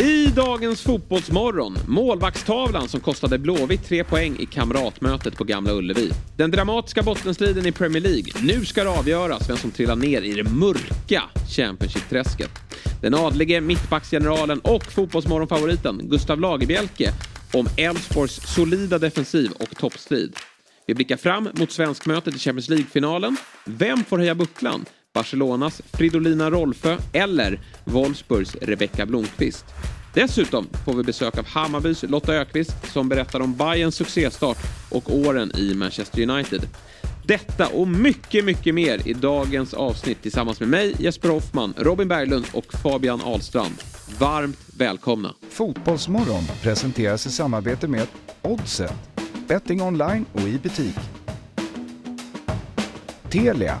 I dagens Fotbollsmorgon, målvaktstavlan som kostade Blåvitt tre poäng i kamratmötet på Gamla Ullevi. Den dramatiska bottenstriden i Premier League. Nu ska det avgöras vem som trillar ner i det mörka Championship-träsket. Den adlige mittbacksgeneralen och Fotbollsmorgon-favoriten Gustav Lagerbielke om Elfsborgs solida defensiv och toppstrid. Vi blickar fram mot svenskmötet i Champions League-finalen. Vem får höja bucklan? Barcelonas Fridolina Rolfö eller Wolfsburgs Rebecka Blomqvist. Dessutom får vi besök av Hammarbys Lotta Ökvist som berättar om Bayerns succéstart och åren i Manchester United. Detta och mycket, mycket mer i dagens avsnitt tillsammans med mig, Jesper Hoffman, Robin Berglund och Fabian Ahlstrand. Varmt välkomna! Fotbollsmorgon presenteras i samarbete med Oddset. Betting online och i butik. Telia.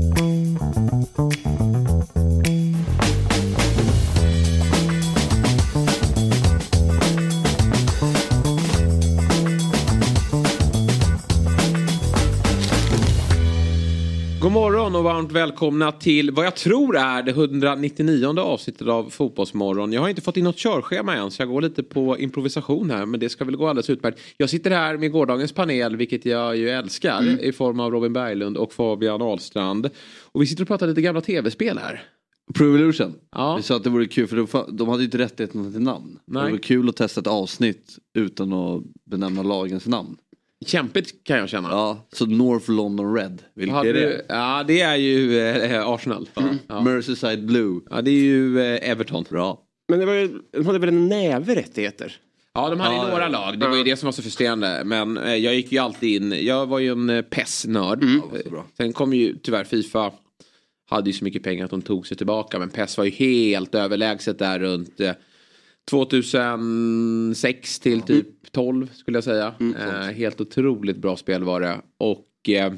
Och varmt välkomna till vad jag tror är det 199 avsnittet av Fotbollsmorgon. Jag har inte fått in något körschema än så jag går lite på improvisation här men det ska väl gå alldeles utmärkt. Jag sitter här med gårdagens panel vilket jag ju älskar Mm. i form av Robin Berglund och Fabian Ahlstrand. Och vi sitter och pratar lite gamla tv-spel här. Pro Evolution. Ja. Vi sa att det vore kul för de, hade ju inte rättigheten till namn. Nej. Det vore kul att testa ett avsnitt utan att benämna lagens namn. Kämpigt kan jag känna. Ja, så North London Red. Vilka Hade är det? Ja det är ju eh, Arsenal. Ja. Merseyside Blue. ja det är ju eh, Everton. Bra. Men det var ju, de hade väl en näve rättigheter? Ja, de hade ju Ja, några ja. lag. Det var ju det som var så frustrerande. Men eh, jag gick ju alltid in. Jag var ju en eh, PES-nörd. Mm. Ja, bra. Sen kom ju tyvärr Fifa. Hade ju så mycket pengar att de tog sig tillbaka. Men PES var ju helt överlägset där runt eh, 2006 till typ 12 skulle jag säga. Mm, eh, helt otroligt bra spel var det. Och eh,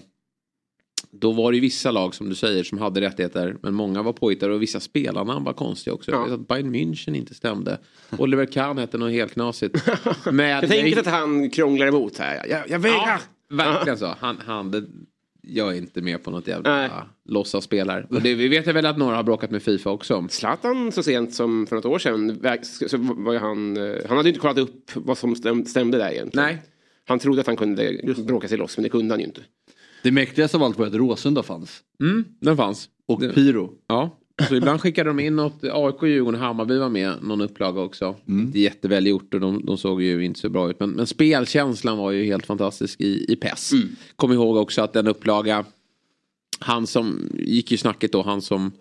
då var det vissa lag som du säger som hade rättigheter. Men många var påhittade och vissa spelarnamn var konstiga också. Ja. Att Bayern München inte stämde. Oliver Kahn hette något helt knasigt. Men Jag tänker att han krånglar emot här. Jag, jag vägrar! Ja, verkligen så. Han, han, det, jag är inte med på något jävla Nej. låtsasspel här. Och det, vi vet ju väl att några har bråkat med Fifa också. Zlatan så sent som för något år sedan så var han, eh, han hade ju inte kollat upp vad som stäm, stämde där egentligen. Nej. Han trodde att han kunde bråka sig loss men det kunde han ju inte. Det mäktigaste av allt var att Råsunda fanns. Mm, den fanns. Och Det- Pyro. Ja. Så ibland skickade de in något, AIK, Djurgården Hammarby var med någon upplaga också. Mm. Inte jätteväl gjort och de, de såg ju inte så bra ut. Men, men spelkänslan var ju helt fantastisk i, i PES. Mm. Kom ihåg också att den upplaga, han som, gick ju snacket då, han som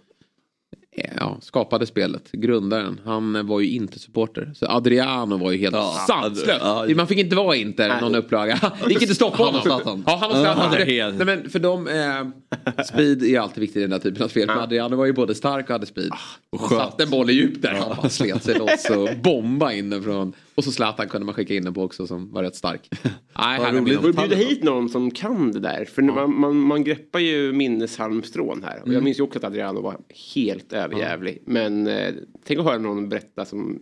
eh, ja, skapade spelet, grundaren, han var ju inte supporter. Så Adriano var ju helt Ja, sanslös. ja. Man fick inte vara inte någon upplaga. Det gick inte stoppa Han och honom. Zlatan. Ja, han och Zlatan. Nej, men för dem, eh, speed är alltid viktigt i den här typen av spel. Men Adriano var ju både stark och hade speed. och sköt. satte en boll i djup där. Han bara slet sig loss och bomba in den från. Och så Zlatan kunde man skicka in den på också som var rätt stark. Nej, här roligt. du bjuda hit någon som kan det där? För man, man, man greppar ju minneshalmstrån här. Och Mm. jag minns ju också att Adriano var helt överjävlig. Men eh, tänk att höra någon berätta som,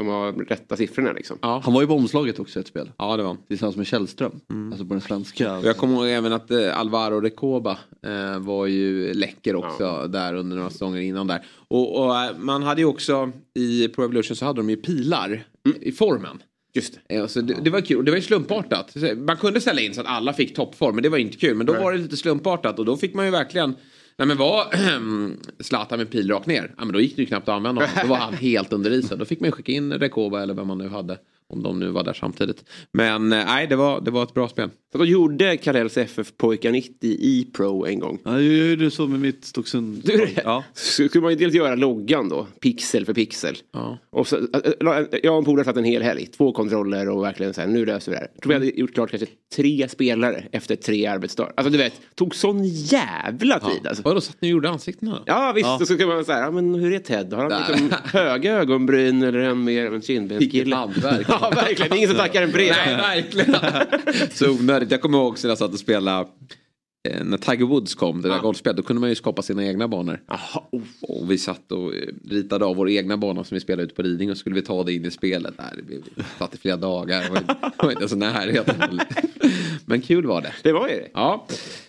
som har rätta siffrorna liksom. Ja. Han var ju på omslaget också i ett spel. ja, det var. Tillsammans med Källström. Alltså på den svenska. Och jag kommer ihåg även att eh, Alvaro Recoba eh, var ju läcker också där under några säsonger innan där. Och, och eh, man hade ju också i Pro Evolution så hade de ju pilar i formen. Just det. Ja, så det, det var kul det var ju slumpartat. Man kunde ställa in så att alla fick toppform men det var inte kul. Men då var det lite slumpartat och då fick man ju verkligen Nej men var Zlatan med pil rakt ner, ja men då gick det ju knappt att använda honom. Då var han helt under isen. Då fick man skicka in Rekoba eller vem man nu hade. Om de nu var där samtidigt. Men eh, nej, det var, det var ett bra spel. Så då gjorde Karels FF pojkar 90 i Pro en gång. Ja, jag gjorde så med mitt Stocksund. Du? Ja. Så skulle man ju dels göra loggan då, pixel för pixel. Ja. Och så, äh, äh, jag och en polare satt en hel helg, två kontroller och verkligen så här, nu löser vi det här. Jag tror vi hade gjort klart kanske tre spelare efter tre arbetsdagar. Alltså du vet, tog sån jävla tid alltså. Och då satt ni och gjorde ansiktena? Ja visst, och så kan man säga, ja, men hur är Ted? Har han liksom höga ögonbryn eller han mer en Vilket kindbenskille? hantverk. Ja, verkligen. Ingen som tackar en brev. Nej, verkligen. Så onödigt. Jag kommer ihåg också när jag satt och spelade eh, när Tiger Woods kom, det där Ja. golfspelet, då kunde man ju skapa sina egna banor. Jaha, oh. Och vi satt och eh, ritade av vår egna bana som vi spelade ute på Lidingö och skulle vi ta det in i spelet. Det blev- vi satt i flera dagar, det var inte- det så närheten. Men kul var det. Det var ju det. Ja,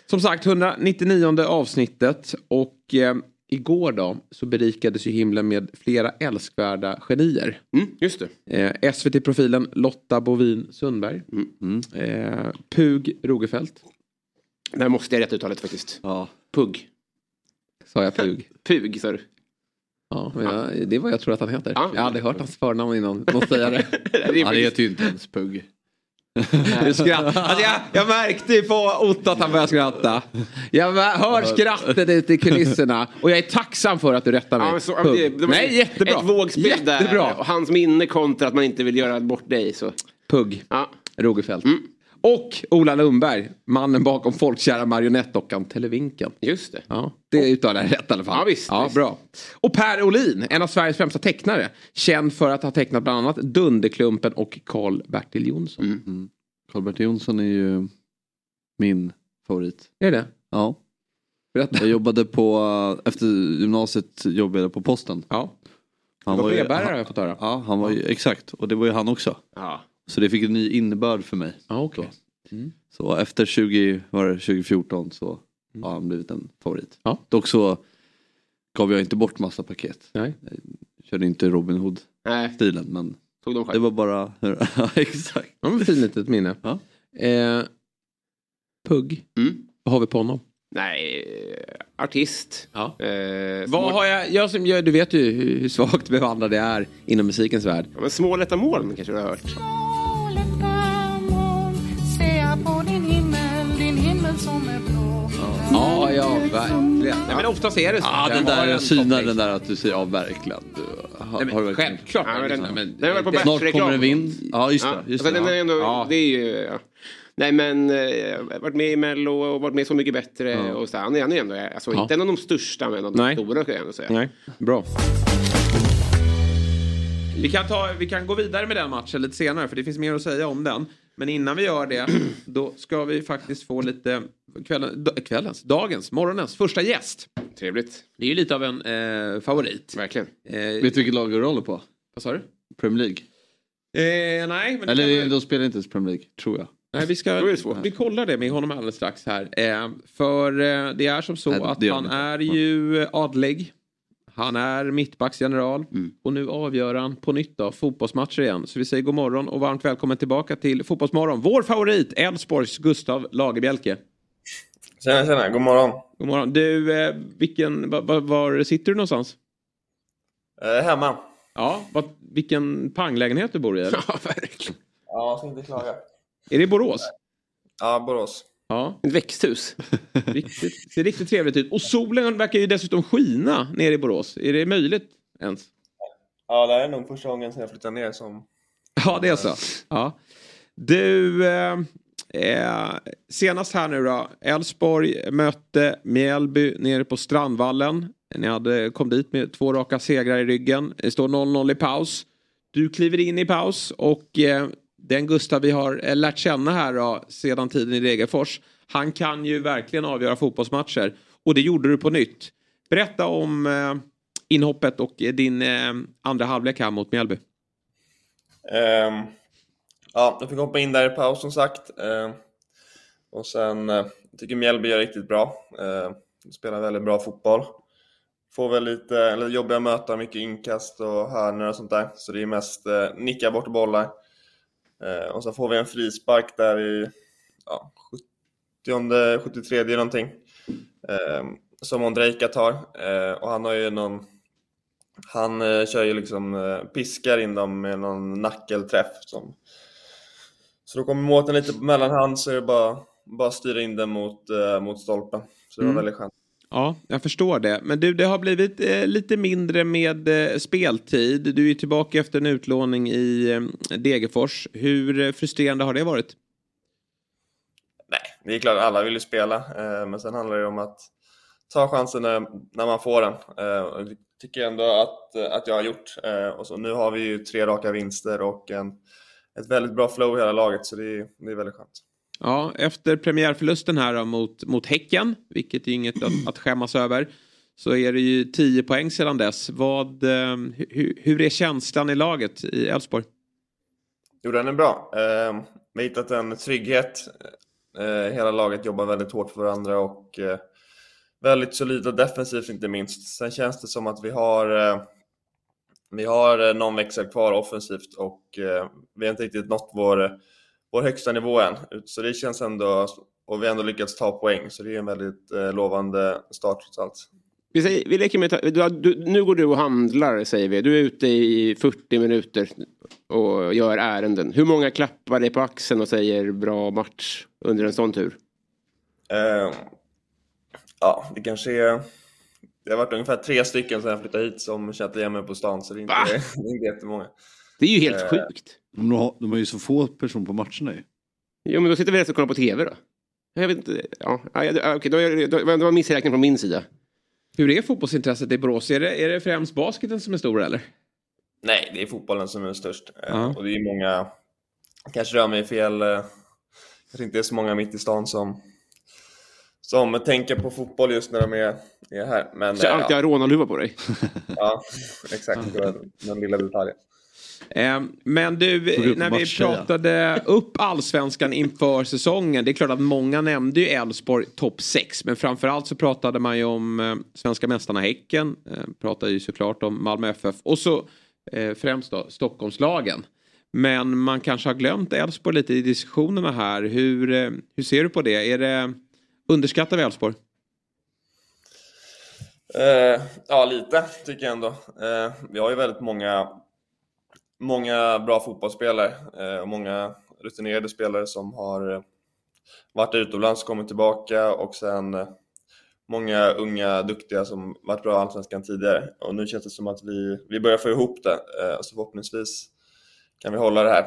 som sagt 199 avsnittet och eh, igår då så berikades ju himlen med flera älskvärda genier. Mm, just det. Eh, SVT-profilen Lotta Bovin Sundberg. Mm. Eh, Pug Rogefeldt. Där måste jag rätta uttalet faktiskt. Ja. Pugg. Sa jag Pug? Pug, sa du. Ja, men jag, det är vad jag tror att han heter. Ja. Jag har aldrig hört hans förnamn innan någon säger det. Det är Han heter ju inte ens Pugg. Skratt- Alltså jag, jag märkte ju på Otto att han började skratta. Jag hör skrattet ute i kulisserna och jag är tacksam för att du rättar mig. Ja, så, det, det Nej, jättebra. Ett vågspel där. Jättebra. Och hans minne kontra att man inte vill göra bort dig. Så. Pugg. Ja. Rogefeldt. Och Ola Lundberg, mannen bakom folkkära marionettdockan Televinken. Just det. Ja, det uttalar jag rätt i alla fall. Ja, visst, ja, visst. Bra. Och Per Olin, en av Sveriges främsta tecknare. Känd för att ha tecknat bland annat Dunderklumpen och Karl-Bertil Jonsson. Mm. Karl-Bertil Jonsson är ju min favorit. Är det? Ja. Berätta. Jag jobbade på, efter gymnasiet jobbade jag på posten. Ja. Han var brevbärare har jag fått höra. Ja, han var ju, exakt. Och det var ju han också. Ja. Så det fick en ny innebörd för mig. Ja, okej. Så efter 20, var det 2014 så har han blivit en favorit. Mm. Ja. Dock så gav jag inte bort massa paket. Nej. Jag körde inte Robin Hood-stilen men tog de det var bara, ja exakt. Ja, men fint litet minne. Ja. Eh, Pugg, Mm. vad har vi på honom? Nej, artist. Ja. Eh, Vad har jag, jag som, jag, du vet ju hur, hur svagt bevandrad det är inom musikens värld. ja, men små lätta moln kanske du har hört. Oftast är det så. Ja Jag den där, jag synar den där att du säger ja verkligen. Du, har, Nej, men, har du verkligen- självklart. Ja, men den- men- den har varit på det- Snart Reklam. kommer en vind. Ja just Ja, det. Just det den är ja. ändå, Ja. Det är ju... Ja. Nej men, eh, varit med i Mello och varit med Så mycket bättre. Ja. Och så, han, är, han är ändå, alltså, Ja. inte en av de största men en av de Nej. stora ska jag ändå säga. Nej, bra. Vi kan, ta, vi kan gå vidare med den matchen lite senare för det finns mer att säga om den. Men innan vi gör det då ska vi faktiskt få lite kvällen, kvällens, dagens, morgonens första gäst. Trevligt. Det är ju lite av en eh, favorit. Verkligen. Eh, Vet du vilket lag du håller på? vad sa du? Premier League? Eh, nej, men Eller kan de spelar inte ens Premier League, tror jag. Nej, vi, ska, vi kollar det med honom alldeles strax här. Eh, för eh, det är som så Nej, att han är ju adlig. Han är mittbacksgeneral Mm. och nu avgör han på nytt då, fotbollsmatcher igen. Så vi säger god morgon och varmt välkommen tillbaka till Fotbollsmorgon. Vår favorit, Elfsborgs Gustav Lagerbielke. Tjena, tjena. God morgon. God morgon. Du, eh, vilken, var, var, var sitter du någonstans? Eh, hemma. Ja, vad, vilken panglägenhet du bor i? Eller? Ja, verkligen. Ja, jag ska inte klaga. Är det Borås? Ja, Borås. Ja, Ett växthus. riktigt, ser riktigt trevligt ut. Och solen verkar ju dessutom skina nere i Borås. Är det möjligt ens? Ja, det här är nog första gången sedan jag flyttade ner som... Ja, det är så. Ja. Du, eh, eh, senast här nu då. Elfsborg mötte Mjällby nere på Strandvallen. Ni hade, kom dit med två raka segrar i ryggen. Det står 0-0 i paus. Du kliver in i paus och eh, den Gustav vi har eh, lärt känna här då, sedan tiden i Degerfors. Han kan ju verkligen avgöra fotbollsmatcher. Och det gjorde du på nytt. Berätta om eh, inhoppet och eh, din eh, andra halvlek här mot Mjällby. Um, ja, jag fick hoppa in där i paus som sagt. Uh, och sen, uh, jag tycker Mjällby gör riktigt bra. Uh, de spelar väldigt bra fotboll. Får väl lite eller jobbiga möten, mycket inkast och hörnor och sånt där. Så det är mest uh, nicka bort bollar. Ehm, och så får vi en frispark där i ja, 70, 73 någonting. Ehm, som Ondrejka tar. Ehm, och han har ju någon han eh, kör ju liksom eh, piskar in dem med någon nackelträff. Som... Så då kommer måten lite på mellanhand så är det bara, bara styra in den mot, eh, mot stolpen. Så det var Mm. väldigt skönt. Ja, jag förstår det. Men du, det har blivit eh, lite mindre med eh, speltid. Du är tillbaka efter en utlåning i eh, Degerfors. Hur eh, frustrerande har det varit? Nej, det är klart alla vill ju spela. Eh, men sen handlar det om att ta chansen när, när man får den. Eh, det tycker jag ändå att, eh, att jag har gjort. Eh, och så, nu har vi ju tre raka vinster och en, ett väldigt bra flow i hela laget så det är, det är väldigt skönt. Ja, efter premiärförlusten här då, mot, mot Häcken, vilket är inget att, att skämmas över, så är det ju 10 poäng sedan dess. Vad, eh, hur, hur är känslan i laget i Elfsborg? Jo, den är bra. Eh, vi har hittat en trygghet. Eh, hela laget jobbar väldigt hårt för varandra och eh, väldigt solida defensivt inte minst. Sen känns det som att vi har eh, vi har eh, någon växel kvar offensivt och eh, vi har inte riktigt nått vår, vår högsta nivå än. Så det känns ändå, och vi har ändå lyckats ta poäng, så det är en väldigt eh, lovande start trots allt. Vi, säger, vi leker med, du, du, nu går du och handlar säger vi. Du är ute i 40 minuter och gör ärenden. Hur många klappar dig på axeln och säger bra match under en sån tur? Eh, ja, det kanske är... Det har varit ungefär tre stycken sedan jag flyttade hit som chattar igen mig på stan, så det är inte, det är inte jättemånga. Det är ju helt Eh. sjukt. De har, de har ju så få personer på matcherna ju. Jo, men då sitter vi resten och kollar på tv då. Jag vet inte. Ja, okej, då, är- då, det var missräkning från min sida. Hur är fotbollsintresset i Borås? Är det, är det främst basketen som är stor eller? Nej, det är fotbollen som är störst. Eh, Ja. Och det är många, kanske rör mig i fel, eh, kanske inte är så många mitt i stan som, som tänker på fotboll just när de är, är här. Men Så eh, alltid ja, har rånarluva på dig. ja, exakt. Den lilla detaljen. Eh, Men du, när vi pratade upp allsvenskan inför säsongen. Det är klart att många nämnde ju Elfsborg topp 6. Men framförallt så pratade man ju om eh, svenska mästarna Häcken. Eh, pratade ju såklart om Malmö FF. Och så eh, främst då Stockholmslagen. Men man kanske har glömt Elfsborg lite i diskussionerna här. Hur, hur ser du på det? Är det underskattar vi Elfsborg? Eh, ja, lite tycker jag ändå. Eh, vi har ju väldigt många, många bra fotbollsspelare eh, och många rutinerade spelare som har eh, varit utomlands, kommit tillbaka och sen eh, många unga duktiga som varit bra i Allsvenskan tidigare. Och nu känns det som att vi, vi börjar få ihop det, så förhoppningsvis kan vi hålla det här.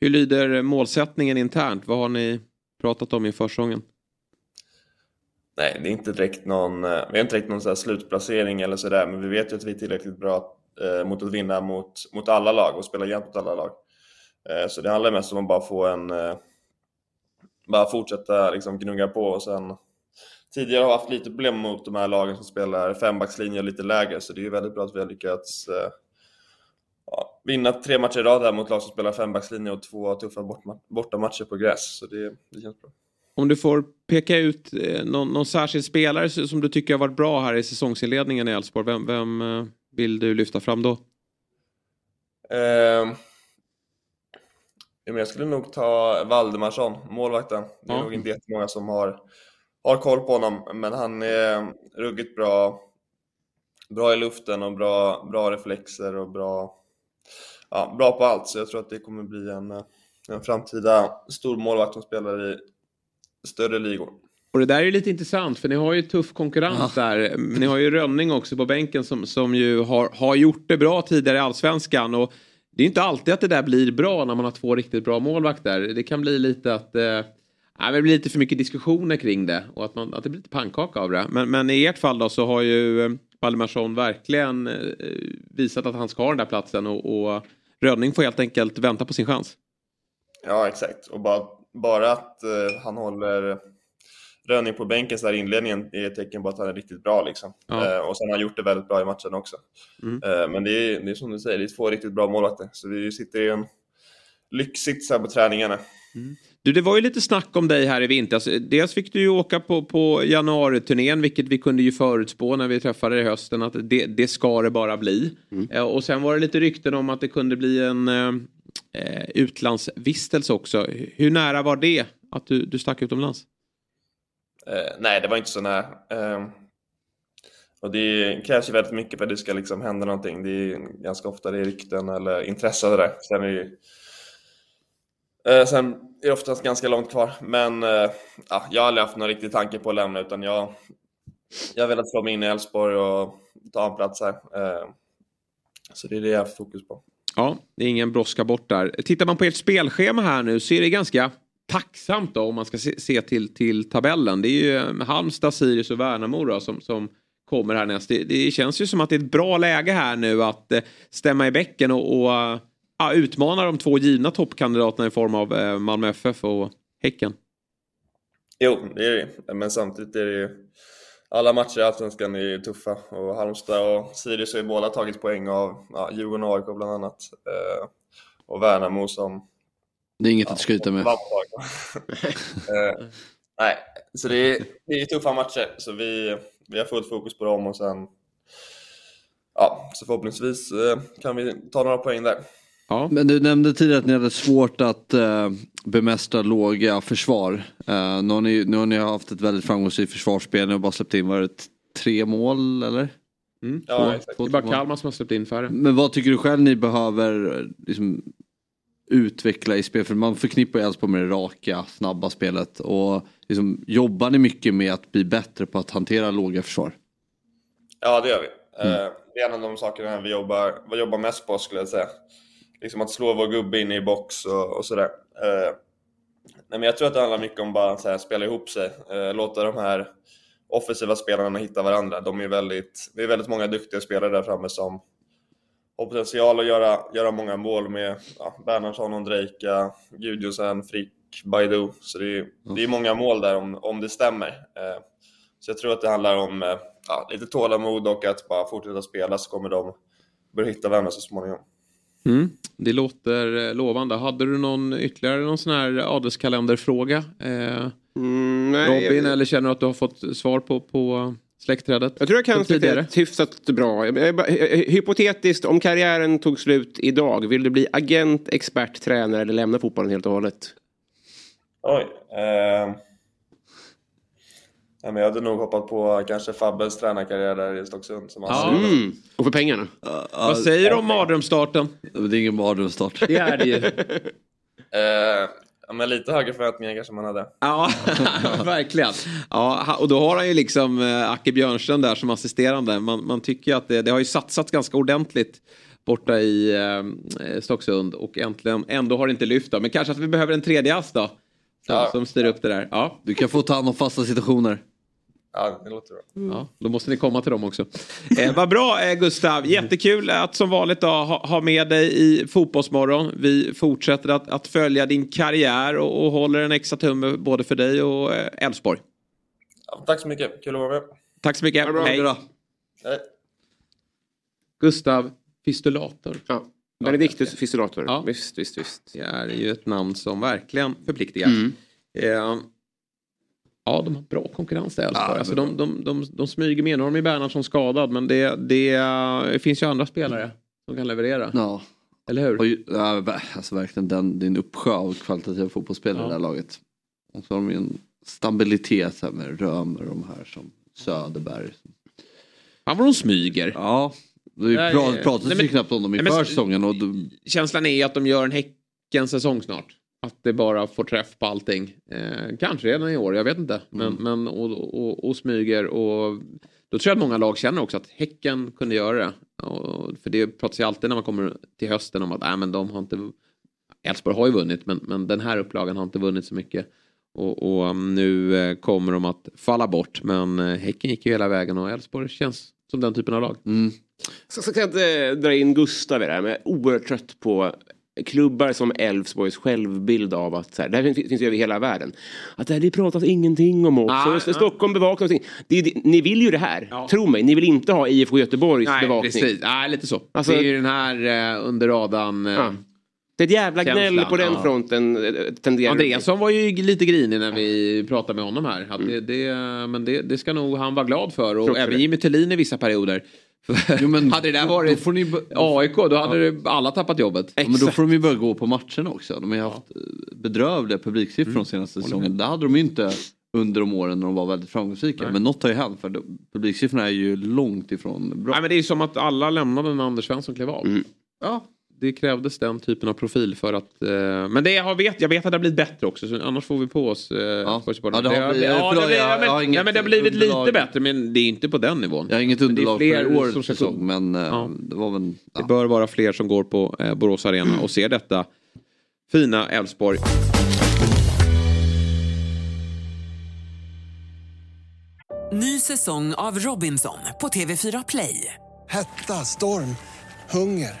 Hur lyder målsättningen internt? Vad har ni pratat om i försäsongen? Nej, det är inte direkt någon, vi har inte direkt någon så slutplacering eller sådär, men vi vet ju att vi är tillräckligt bra eh, mot att vinna mot, mot alla lag och spela jämnt mot alla lag. Eh, så det handlar mest om att bara få en, eh, bara fortsätta liksom gnugga på och sen Tidigare har vi haft lite problem mot de här lagen som spelar fembackslinje och lite lägre, så det är ju väldigt bra att vi har lyckats eh, ja, vinna tre matcher i rad här mot lag som spelar fembackslinje och två tuffa bortamatcher på gräs, så det, det känns bra. Om du får peka ut eh, någon, någon särskild spelare som du tycker har varit bra här i säsongsinledningen i Elfsborg. Vem, vem eh, vill du lyfta fram då? Men jag skulle nog ta Valdemarsson, målvakten. Det är Ja. nog inte jättemånga som har, har koll på honom, men han är ruggigt bra. Bra i luften och bra, bra reflexer och bra, ja, bra på allt. Så jag tror att det kommer bli en, eh, en framtida stor målvakt som spelar i större ligor. Och det där är lite intressant för ni har ju tuff konkurrens där. Ni har ju Rönning också på bänken som, som ju har, har gjort det bra tidigare i allsvenskan. Och det är inte alltid att det där blir bra när man har två riktigt bra målvakter. Det kan bli lite att eh, nej, det blir lite för mycket diskussioner kring det och att, man, att det blir lite pannkaka av det. Men, men i ert fall då så har ju eh, Valdemarsson verkligen eh, visat att han ska ha den där platsen och, och Rönning får helt enkelt vänta på sin chans. Ja, exakt. Och bara, bara att eh, han håller Rönning på bänken så här i inledningen är ett tecken på att han är riktigt bra. Liksom. Ja. Eh, och sen har han gjort det väldigt bra i matchen också. Mm. Eh, men det är, det är som du säger, det är två riktigt bra målvakter. Så vi sitter i en lyxsits här på träningarna. Du, det var ju lite snack om dig här i vintras. Dels fick du ju åka på, på januariturnén, vilket vi kunde ju förutspå när vi träffade dig i hösten, att det, det ska det bara bli. Eh, och sen var det lite rykten om att det kunde bli en eh, utlandsvistelse också. Hur nära var det att du, du stack utomlands? Eh, nej, det var inte så nära. Eh, och det krävs ju väldigt mycket för att det ska liksom hända någonting. Det är ganska ofta det är rykten eller intresse av det där. Sen är det ju eh, Sen är det oftast ganska långt kvar, men eh, ja, jag har aldrig haft någon riktig tanke på att lämna utan jag, jag har velat slå mig in i Elfsborg och ta en plats här. Ehm, så det är det jag har haft fokus på. Ja, det är ingen brådska bort där. Tittar man på ert spelschema här nu så är det ganska tacksamt då om man ska se, se till, till tabellen. Det är ju eh, Halmstad, Sirius och Värnamo då, som, som kommer härnäst. Det, det känns ju som att det är ett bra läge här nu att eh, stämma i bäcken och, och uh, utmana de två givna toppkandidaterna i form av uh, Malmö FF och Häcken. Jo, det är det. Men samtidigt är det ju... Alla matcher i Allsvenskan är ju tuffa och Halmstad och Sirius har ju båda tagit poäng av ja, Djurgården och AIK bland annat. Eh, och Värnamo som... Det är inget att skryta med. eh, nej, så det är, det är tuffa matcher. Så vi, vi har fullt fokus på dem och sen... Ja, så förhoppningsvis eh, kan vi ta några poäng där. Ja. Men du nämnde tidigare att ni hade svårt att eh, bemästra låga försvar. Eh, nu, har ni, nu har ni haft ett väldigt framgångsrikt försvarsspel. Ni har bara släppt in, var det tre mål eller? Mm. Ja, Två- exakt. två- Det är bara Kalmar som har släppt in färre. Men vad tycker du själv ni behöver eh, liksom, utveckla i spel? För man förknippar ju Elfsborg med det raka, snabba spelet. Och liksom, jobbar ni mycket med att bli bättre på att hantera låga försvar? Ja, det gör vi. Eh, Det är en av de sakerna vi jobbar, vi jobbar mest på skulle jag säga. Liksom att slå vår gubbe in i box och, och sådär. Eh, nej, men jag tror att det handlar mycket om bara att spela ihop sig. Eh, låta de här offensiva spelarna hitta varandra. De är väldigt, det är väldigt många duktiga spelare där framme som har potential att göra, göra många mål med ja, Bernhardsson, Ondrejka, Gudjosen, Frick, Baidu. Så det är, det är många mål där om, om det stämmer. Eh, så jag tror att det handlar om eh, ja, lite tålamod och att bara fortsätta spela så kommer de börja hitta varandra så småningom. Mm. Det låter eh, lovande. Hade du någon ytterligare någon sån här adelskalenderfråga? Eh, Mm, nej, Robin, jag, eller känner du att du har fått svar på, på släktträdet? jag tror jag kan tidigare. hyfsat bra. Hypotetiskt, om karriären tog slut idag, vill du bli agent, expert, tränare eller lämna fotbollen helt och hållet? Oj. Eh, ja, men jag hade nog hoppat på kanske Fabbes tränarkarriär där i Stocksund. Som Ja. Mm. Och för pengarna? Vad säger du om mardrömsstarten? Det är ingen mardrömsstart. Det är det ju. Eh, ja, men lite högre förväntningar kanske man hade. Ja, verkligen. Ja, och då har han ju liksom eh, Acke Björnström där som assisterande. Man, man tycker ju att det, det har ju satsats ganska ordentligt borta i eh, Stocksund och äntligen, ändå har det inte lyft då. Men kanske att vi behöver en tredje ass då. Som, Ja. som styr upp det där. Ja, Du kan få ta hand om fasta situationer. Ja, det låter bra. ja, då måste ni komma till dem också. Eh, vad bra eh, Gustav, jättekul att som vanligt då, ha, ha med dig i Fotbollsmorgon. Vi fortsätter att, att följa din karriär och, och håller en extra tumme både för dig och eh, Elfsborg. Ja, tack så mycket, kul att vara med. Tack så mycket. bra. Hej. Hej. Gustav Fistulator. Ja. Benedictus Fistulator. Ja. Visst, visst, visst. Det är ju ett namn som verkligen förpliktigar. Mm. Eh, ja, de har bra konkurrens där Elfsborg. Ja, alltså, de, de, de, de smyger med. Nu har de ju Bernhardsson skadad men det, det, finns ju andra spelare som kan leverera. Ja. Eller hur? Och, ja, alltså verkligen den, det är en uppsjö av kvalitativa fotbollsspelare Ja. i det här laget. Och så har de ju en stabilitet här med Römer och de här som Söderberg. Ja, vad de smyger. Ja, det Nej, pra- nej, pratas men- ju knappt om dem nej, men- inför säsongen. Och de, Känslan är att de gör en Häcken-säsong snart. Att det bara får träff på allting. Eh, kanske redan i år, jag vet inte. Men, Mm. men och, och, och smyger och då tror jag att många lag känner också att Häcken kunde göra det. Och, för det pratas ju alltid när man kommer till hösten om att äh, men de har inte Elfsborg har ju vunnit men, men den här upplagan har inte vunnit så mycket. Och, och um, nu eh, kommer de att falla bort men eh, Häcken gick ju hela vägen och Elfsborg känns som den typen av lag. mm, Så ska jag inte dra in Gustav i det här, men jag är oerhört trött på klubbar som Elfsborgs självbild av att så här, det här finns finns ju över hela världen. Att det, här, det pratas ingenting om oss. Ah, ah. Stockholm bevakar någonting. Det, det, ni vill ju det här. Ja. Tro mig, ni vill inte ha IFK Göteborgs bevakning. precis. Nej, lite så. Alltså- det är ju den här eh, under radarn. Eh, Ja. Det är ett jävla Känslan, gnäll på den ja. fronten. eh, Tenderar Andreasson var ju lite grinig när vi pratade med honom här. Att det, det, men det, det ska nog han vara glad för. Och även. Jimmy Tillin i vissa perioder. Jo, men hade det där varit då får ni AIK då hade det alla tappat jobbet. ja, men då får de ju börja gå på matcherna också. De har ju haft eh, bedrövliga publiksiffror de senaste säsongerna. Det hade de ju inte under de åren när de var väldigt framgångsrika. Nej. Men något har ju hänt för publiksiffrorna är ju långt ifrån bra. Nej, men det är ju som att alla lämnade när Anders Svensson klev av. Mm. Ja, det krävdes den typen av profil för att... Eh, men det jag vet, jag vet att det har blivit bättre också. Så annars får vi på oss... Eh, Ja. Ja, det har blivit- ja, det, blir- jag- ja, men, jag har inget ja, men det har blivit underlag. lite bättre men det är inte på den nivån. Jag har inget det är underlag fler för ska säsong men eh, Ja. det var väl... Det Ja. bör vara fler som går på eh, Borås Arena och ser detta fina Elfsborg. Ny säsong av Robinson på TV4 Play. Hetta, storm, hunger.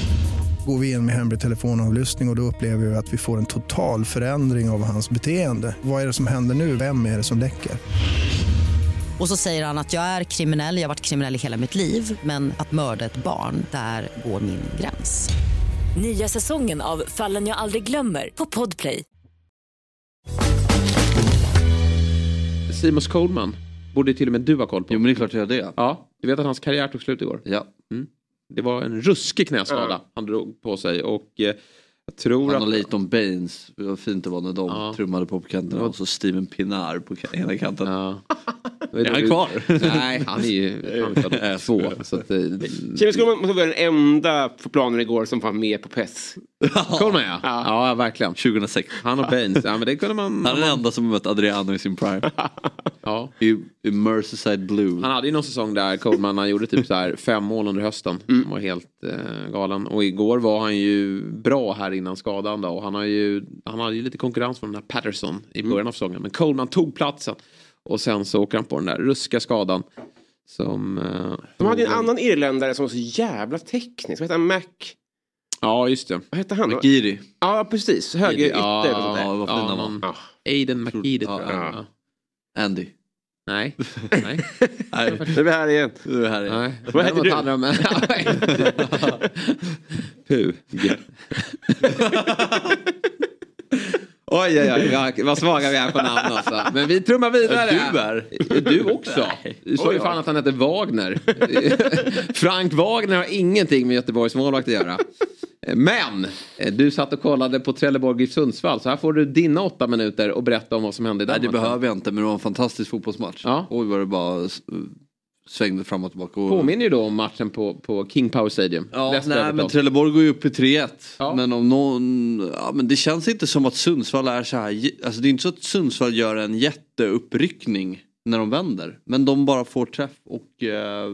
Går vi in med hemlig telefonavlyssning och, och då upplever vi att vi får en total förändring av hans beteende. Vad är det som händer nu? Vem är det som läcker? Och så säger han att jag är kriminell, jag har varit kriminell i hela mitt liv men att mörda ett barn, där går min gräns. Nya säsongen av Fallen jag aldrig glömmer på Podplay. Simon Coleman borde till och med du ha koll på. Jo men det är klart jag gör det. Ja, du vet att hans karriär tog slut igår? Ja. Mm. Det var en ruskig knäskada han drog på sig och eh, jag tror Han att... och Leighton Baines, det var fint det var när de Ja. trummade på på kanterna och så Steven Pinar på ena kanten. Ja. Är han kvar? Nej, han är ju han är två. Så att, Kevin Skolman måste vara den enda på planen igår som var med på PES. Coleman ja. ja. verkligen. 2006. Han och Baines, ja men det kunde man... Han är den enda som har mött Adriano i sin prime. Ja. I, I Merseyside Blue. Han hade ju någon säsong där Coleman han gjorde typ så här fem mål under hösten. Han var helt eh, galen. Och igår var han ju bra här innan skadan då. Och han har ju, han hade ju lite konkurrens från den här Patterson i början av säsongen. Men Coleman tog platsen. Och sen så åker han på den där ruska skadan. Som... Eh, De hade ju en annan irländare som var så jävla teknisk. Vad hette han? Mac... Ja, just det. Vad hette han? McGeary. Ja, precis. Höger ytter. Ja, vad fin Ja, han var. Aiden McGeady tror jag. ja. Ja. Andy. Nej. Nej. Nej, Nu är vi här igen. du är här igen. Nej. Vad heter du? hade de- Puh. Oj, oj, oj, vad- vad svaga vi är på namn alltså. Men vi trummar vidare. Du är. Du också. Du sa ju fan att han hette Wagner. Frank Wagner har ingenting med Göteborgs målvakt att göra. Men eh, du satt och kollade på Trelleborg i Sundsvall. Så här får du dina åtta minuter och berätta om vad som hände i den Nej det behöver jag inte men det var en fantastisk fotbollsmatch. Ja. Oj vad det bara svängde fram och tillbaka. Och... Påminner ju då om matchen på, på King Power Stadium. Ja, nej, men Trelleborg går ju upp i 3-1. Ja. Men om någon, ja, men det känns inte som att Sundsvall är så här. Alltså det är inte så att Sundsvall gör en jätteuppryckning när de vänder. Men de bara får träff och eh,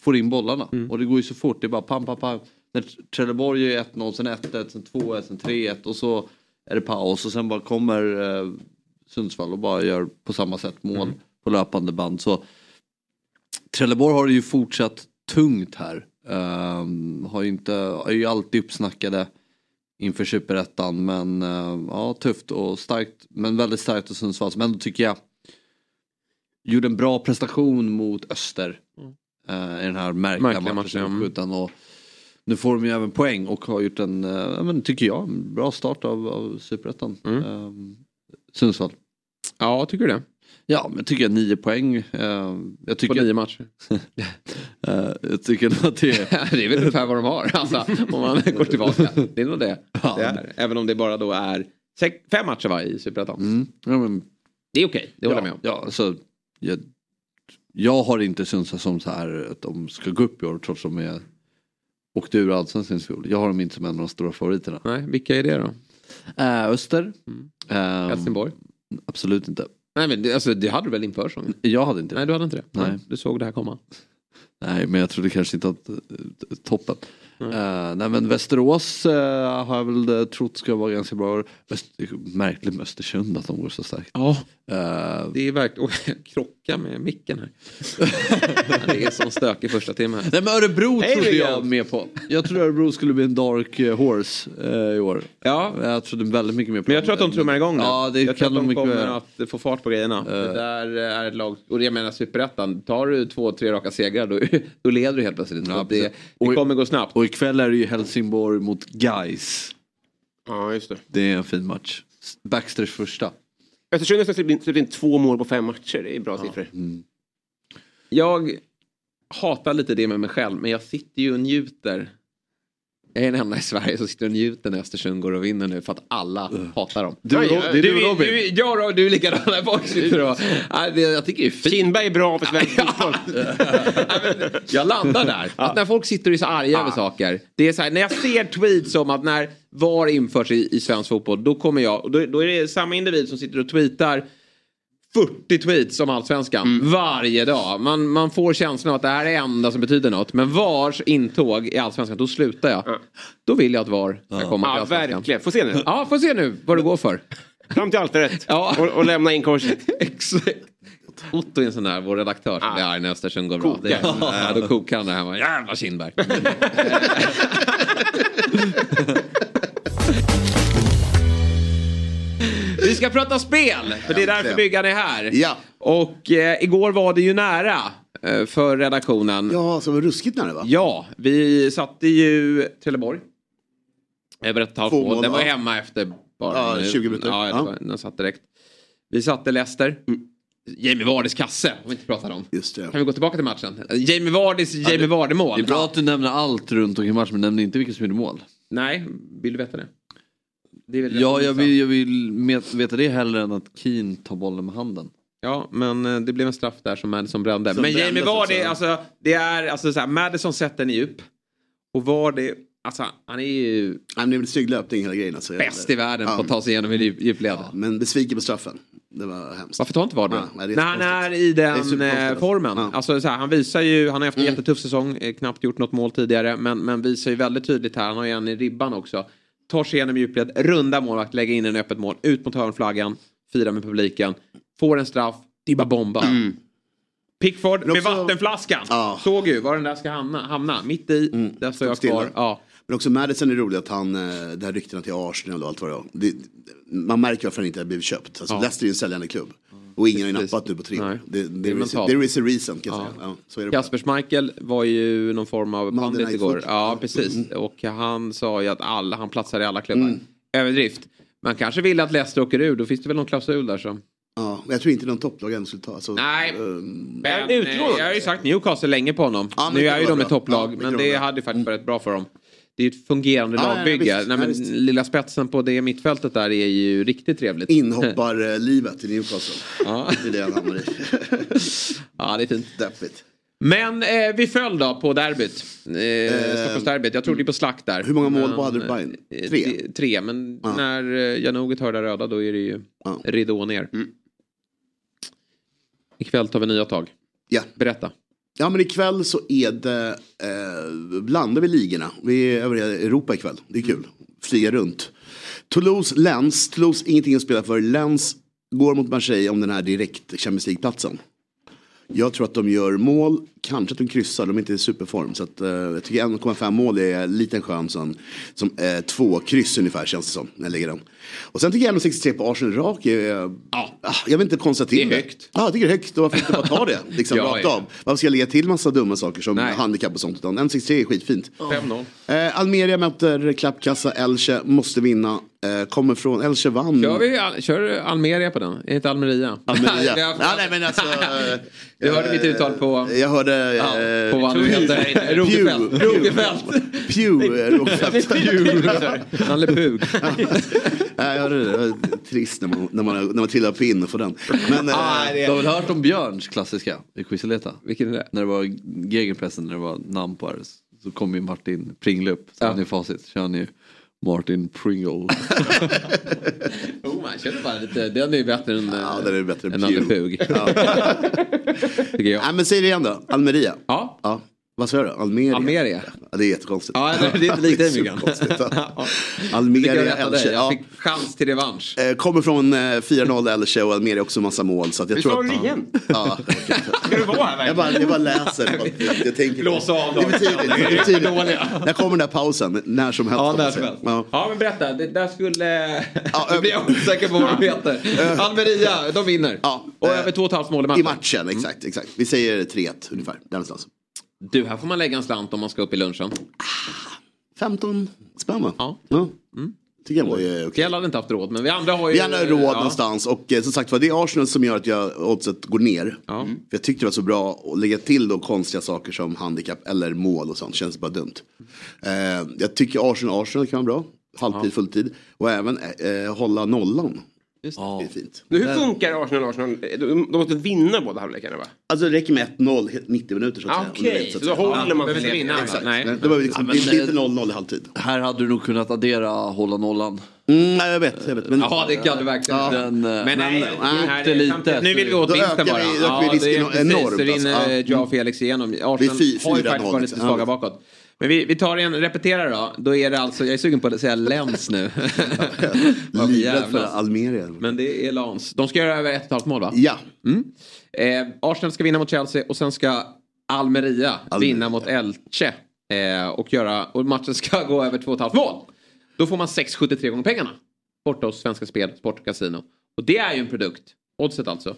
får in bollarna. Mm. Och det går ju så fort. Det är bara pam, pam, pam. När Trelleborg gör 1-0, sen 1-1, sen 2-1, sen 3-1 och så är det paus och sen bara kommer eh, Sundsvall och bara gör på samma sätt mål Mm. på löpande band. Så Trelleborg har det ju fortsatt tungt här. Ehm, har inte, är ju alltid uppsnackade inför superettan men eh, ja tufft och starkt men väldigt starkt av Sundsvall som ändå tycker jag gjorde en bra prestation mot Öster eh, i den här märkliga, Märkliga matchen. matchen, mm. och nu får de ju även poäng och har gjort en, ja, men, tycker jag, en bra start av, av superettan. Mm. Ehm, Sundsvall. Ja, tycker du det? Ja, men tycker jag nio poäng. Eh, jag tycker På nio matcher. Eh, jag tycker att det är... det är väl ungefär vad de har. Alltså, om man går tillbaka. Det är nog det. Ja. det är. Även om det bara då är sex, fem matcher va, i Superettan. Mm. Ja, men, Det är okej, det håller jag med ja, om. ja, alltså, jag, jag har inte Sundsvall som så här att de ska gå upp i år trots att de är åkte ur allsvenskan i fjol. Jag har dem inte som en av de stora favoriterna. Nej, vilka är det då? Äh, Öster. Ehm, Helsingborg? Absolut inte. Nej men det, alltså, det hade du väl inför säsongen? Jag hade inte det. Nej du hade inte det? Nej. Du såg det här komma? Nej men jag trodde kanske inte att eh, Eh, nej men Västerås eh, har jag väl eh, trott ska vara ganska bra. Väst, märkligt med Östersund att de går så starkt. Ja. Eh, Det är verkligen... Oj, jag krockar med micken här. det är som stök i första timmen. Nej men Örebro Hej, trodde jag med på. Jag trodde Örebro skulle bli en dark horse i år. Ja. Jag trodde väldigt mycket mer på Men jag tror att de trummar igång nu. Ja det jag tror att de kommer väl. att få fart på grejerna. Det där är ett lag, och jag menar superettan, tar du två, tre raka segrar då, då leder du helt plötsligt. Ja, det, det kommer gå snabbt. Och ikväll är det ju Helsingborg mot Gais. Ja, just det. Det är en fin match. Baxters första. Östersund har släppt in, in två mål på fem matcher. Det är bra siffror. Mm. Jag hatar lite det med mig själv, men jag sitter ju och njuter. Jag är den enda i Sverige som sitter och njuter när Östersund går och vinner nu för att alla hatar dem. Du och ja, det är du och du, Robin. du, ja, Rob, du är likadan när folk sitter och... Nej, det, jag tycker det är fint. Kindberg är bra för svensk fotboll. Jag landar där. Att när folk sitter och är så arga över saker. Det är så här, när jag ser tweets om att när VAR införs i, i svensk fotboll, då kommer jag, och då, då är det samma individ som sitter och tweetar 40 tweets om allsvenskan varje dag. Man, man får känslan av att det här är det enda som betyder något. Men VARs intåg i allsvenskan, då slutar jag. Då vill jag att VAR ska komma till Ja, allsvenskan. verkligen. Få se nu. Ja, får se nu vad det går för. Fram till altaret. Ja. Och, och lämna in korset. Exakt. Otto är en sån där, vår redaktör som blir arg när Östersund går bra. Det, Kokar. äh, då kokar han där hemma. Jävla Kindberg. ska prata spel, för det är därför byggarna är här. Ja. Och eh, igår var det ju nära eh, för redaktionen. Ja, så var det ruskigt nära va? Ja, vi satte ju Trelleborg. Över ett halvt Två mål. Den var ja. hemma efter bara Ja, en minut. 20 minuter. Ja, Ja. den satt direkt. Vi satte Leicester. Jamie Vardys kasse har vi inte pratat om. Just det. Kan vi gå tillbaka till matchen? Jamie Vardys Jamie Vardy-mål. Det är bra att du nämner allt runt omkring matchen men nämner inte vilka som gjorde mål. Nej, vill du veta det? Det är väl Ja, jag vill, jag vill met- veta det hellre än att Keen tar bollen med handen. Ja, men eh, det blev en straff där som Madison brände. Som men Jamie Vardy, alltså det är alltså så här, Madison sätter en i djup. Och Vardy, alltså han är ju Han är väl snygg löpning hela grejen. Alltså. bäst i världen på att ta sig igenom i djup- djupled. Men besviken på straffen. Det var hemskt. Varför tar inte Vardy Ja, nej, det är När han är i är den superkonstigt, eh, alltså. formen. Alltså, så här, han visar ju, han har haft en jättetuff säsong, eh, knappt gjort något mål tidigare. Men, men visar ju väldigt tydligt här, han har ju en i ribban också. Tar sig igenom djupled, runda målvakt, lägger in en öppet mål, ut mot hörnflaggan, firar med publiken. Får en straff, det är bara bomba. Pickford med vattenflaskan. Såg ju var den där ska hamna. hamna. Mitt i, där står jag kvar. Ja. Men också Madison är roligt att han, eh, det här ryktena till Arsenal och allt vad det var. Man märker varför han inte har blivit köpt. Alltså, Ja. Leicester är ju en säljande klubb. Och ingen har ju nappat nu på tre år. Det, Det är there, is, mentalt. there is a reason kan jag Ja. säga. Ja, så är det. Kasper Schmeichel var ju någon form av pandit igår. Ja, precis. Och han sa ju att alla, han platsar i alla klubbar. Överdrift. Man kanske vill att Leicester åker ur, då finns det väl någon klausul där som... Ja, jag tror inte någon topplag än skulle ta. Alltså, Nej. ehm, Men, eh, jag har ju sagt Newcastle länge på honom. Ja, nu är ju de ett topplag, Ja, men det bra. hade ju faktiskt varit bra för dem. Det är ju ett fungerande ja, lagbygge. visst. Nej, Ja, men lilla spetsen på det mittfältet där är ju riktigt trevligt. Inhopparlivet i Newcastle. Ja. Det är det han hamnar i. ja, det är fint. Deppigt. Men eh, vi föll då på derbyt. Eh, Stockholmsderbyt. Jag tror det är på slakt där. Hur många mål på hade Bayern? eh, Tre? Tre, men Ja. när eh, Janoget hör det röda då är det ju ridå ner. Mm. Ikväll tar vi nya tag. Ja. Berätta. Ja men ikväll så är det, eh, blandar vi ligorna. Vi är över Europa ikväll. Det är kul. Flyga runt. Toulouse, Lens. Toulouse, ingenting att spela för. Lens går mot Marseille om den här direkt Champions League-platsen. Jag tror att de gör mål, kanske att de kryssar, de är inte i superform. Så att, eh, jag tycker 1,5 mål är liten skön som, som eh, två kryss ungefär känns det som. När jag lägger den. Och sen tycker jag 1,63 på Arsenal rak är, eh, ah, jag vill inte konstatera Det är högt. Ja, jag tycker det är högt och varför inte bara ta det? Liksom, Ja, rakt ja. av. Varför ska jag lägga till massa dumma saker som Nej. handikapp och sånt? Utan 1,63 är skitfint. 5-0. Eh, Almeria möter klappkassa Elche, måste vinna. Eh, kommer från, Elche vann. Kör, vi, Al- kör Almeria på den? Är inte Almeria? Almeria. Ja, nej, men alltså, eh, Du hörde mitt uttal på... Jag hörde... Ja, eh, på vad nu heter. Rogefält. Pew. Rogefält. Pew. eh, Rogefält. Nalle Pug. Nej, jag hörde det. Det var trist när man, när man, när man trillar på in och får den. Men, eh, Ah, det- Du har väl hört om Björns klassiska i Quizeleta? Vilken är det? När det var gegenpressen, när det var namn på det. Så kom ju Martin Pringle upp. Så Ja. han är facit. Så han ju Martin Pringle. Oh, man känner bara lite, den är ju bättre än, Ja, den är bättre än än Pew. Pug. Ja. Jag. Nej, men säg det igen då. Almeria. Ja. ja. Vad sa du? Almeria? Almeria. Ja, det är jättekonstigt. Ja, det- det är inte likt dig, så Myggan. Almeria? Elche. Jag Ja. fick chans till revansch. Eh, Kommer från eh, 4-0 Elche och Almeria också massa mål. Så att jag Nu tror sa att, du det igen. Ja, Ska du vara här jag, bara, jag bara läser. Jag, jag tänker Blåsa av Det är dem. Det är för tidigt. När kommer den där pausen? När som helst. Ja, där som helst. Ja. Ja, men berätta. Det där skulle... Ja, nu blir jag osäker på vad de heter. Almeria, de vinner. Ja, Och eh, över två och ett halvt mål i I matchen. matchen, exakt. exakt. Vi säger 3-1 ungefär. Där någonstans. Du, här får man lägga en slant om man ska upp i lunchen. 15 spänn va? Ja. ja. Tycker jag var ju. Fjäll hade inte haft råd, men vi andra har ju... Vi andra har råd ja. någonstans och eh, som sagt var det är Arsenal som gör att jag oddset går ner. Ja. För jag tyckte det var så bra att lägga till då konstiga saker som handikapp eller mål och sånt. Känns bara dumt. Eh, jag tycker Arsenal Arsenal kan vara bra. Halvtid, fulltid. Och även eh, hålla nollan. Det är fint. Nu, hur funkar Arsenal Arsenal? De de måste vinna båda halvlekarna va? Alltså det räcker med 1-0 helt 90 minuter så att Ah, säga. okej, så då håller man Ja, för men- vinna? Exakt. Nej. Men Det var liksom, Ja, men, det inte eh, 0-0 i halvtid. Här hade du nog kunnat addera hålla nollan. Mm, nej, jag vet. Jag vet men... Ja, det kan du verkligen. Ja. Den, eh, Men nej, nej, här inte är- lite. Nu vill vi åt Då vinsten bara. vi- ökar vi det är risken precis. enormt, Så rinner alltså. Ja. jag och Felix igenom. Arsenal Det är fy- har ju faktiskt varit lite liksom. svaga Ja. bakåt. Men vi, vi tar en repeterare då. Då är det alltså, jag är sugen på att säga Lens nu. Livrädd för. Almeria. Men det är Lans. De ska göra över ett och ett halvt mål va? Ja. Mm. Eh, Arsenal ska vinna mot Chelsea och sen ska Almeria, Almeria. vinna mot Elche. Eh, och, göra, och matchen ska gå över två och ett halvt mål. Då får man 6,73 gånger pengarna. Borta hos Svenska Spel, Sport och Casino. Och det är ju en produkt. Oddset alltså.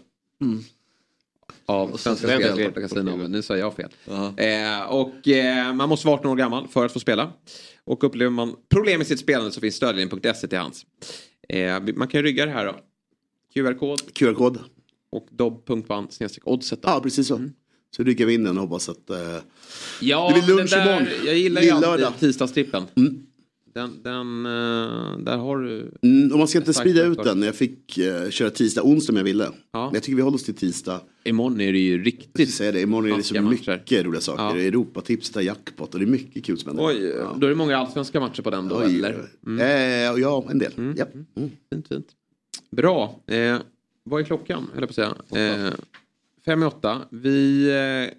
Av Svenska Svenska Spel, Casino. Men nu sa jag fel. Eh, och eh, man måste vara 18 år gammal för att få spela. Och upplever man problem med sitt spelande så finns stödlinjen.se till hands. Eh, man kan rygga det här då. QR-kod QR-kod. och dobb.ban oddset. Ja, precis så. Så rycker vi in den och hoppas att... Eh, Ja, Det blir lunch där, imorgon. jag gillar ju alltid tisdagstrippen. Mm. Den, den, eh, där har du... mm, och man ska inte sprida ut den. Jag fick eh, köra tisdag, onsdag om jag ville. Ja. Men jag tycker vi håller oss till tisdag. Imorgon är det ju riktigt... säga det. Imorgon är det så Taskiga matcher. mycket roliga saker. Ja. Europatipset har jackpot och det är mycket kul spännande. Oj, då är det många allsvenska matcher på den då, Oj, eller? Mm. Eh, ja, en del. Ja. Mm. Fint, fint. Bra. Eh, vad är klockan, höll jag på att säga? Eh, fem i åtta. Vi... Eh,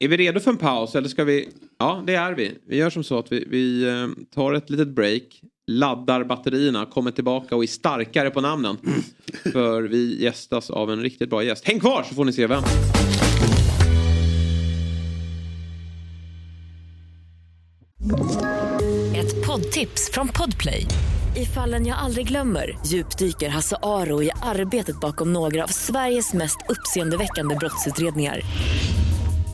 är vi redo för en paus eller ska vi... Ja, det är vi. Vi gör som så att vi, vi eh, tar ett litet break. Laddar batterierna, kommer tillbaka och är starkare på namnen. För vi gästas av en riktigt bra gäst. Häng kvar så får ni se vem. Ett poddtips från Podplay. I fallen jag aldrig glömmer djupdyker Hasse Aro i arbetet bakom några av Sveriges mest uppseendeväckande brottsutredningar.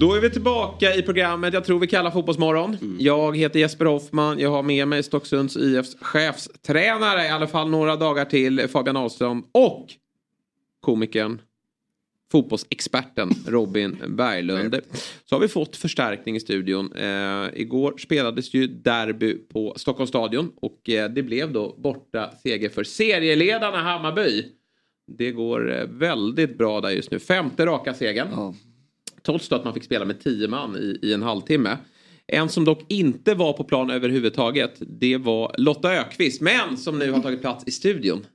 Då är vi tillbaka i programmet jag tror vi kallar Fotbollsmorgon. Jag heter Jesper Hoffman. Jag har med mig Stocksunds IFs chefstränare i alla fall några dagar till Fabian Ahlström och komikern fotbollsexperten Robin Berglund. Så har vi fått förstärkning i studion. Eh, igår spelades ju derby på Stockholms stadion och eh, det blev då borta seger för serieledarna Hammarby. Det går eh, väldigt bra där just nu. Femte raka segern. Trots då att man fick spela med tio man i, i en halvtimme. En som dock inte var på plan överhuvudtaget det var Lotta Ökvist men som nu har tagit plats i studion.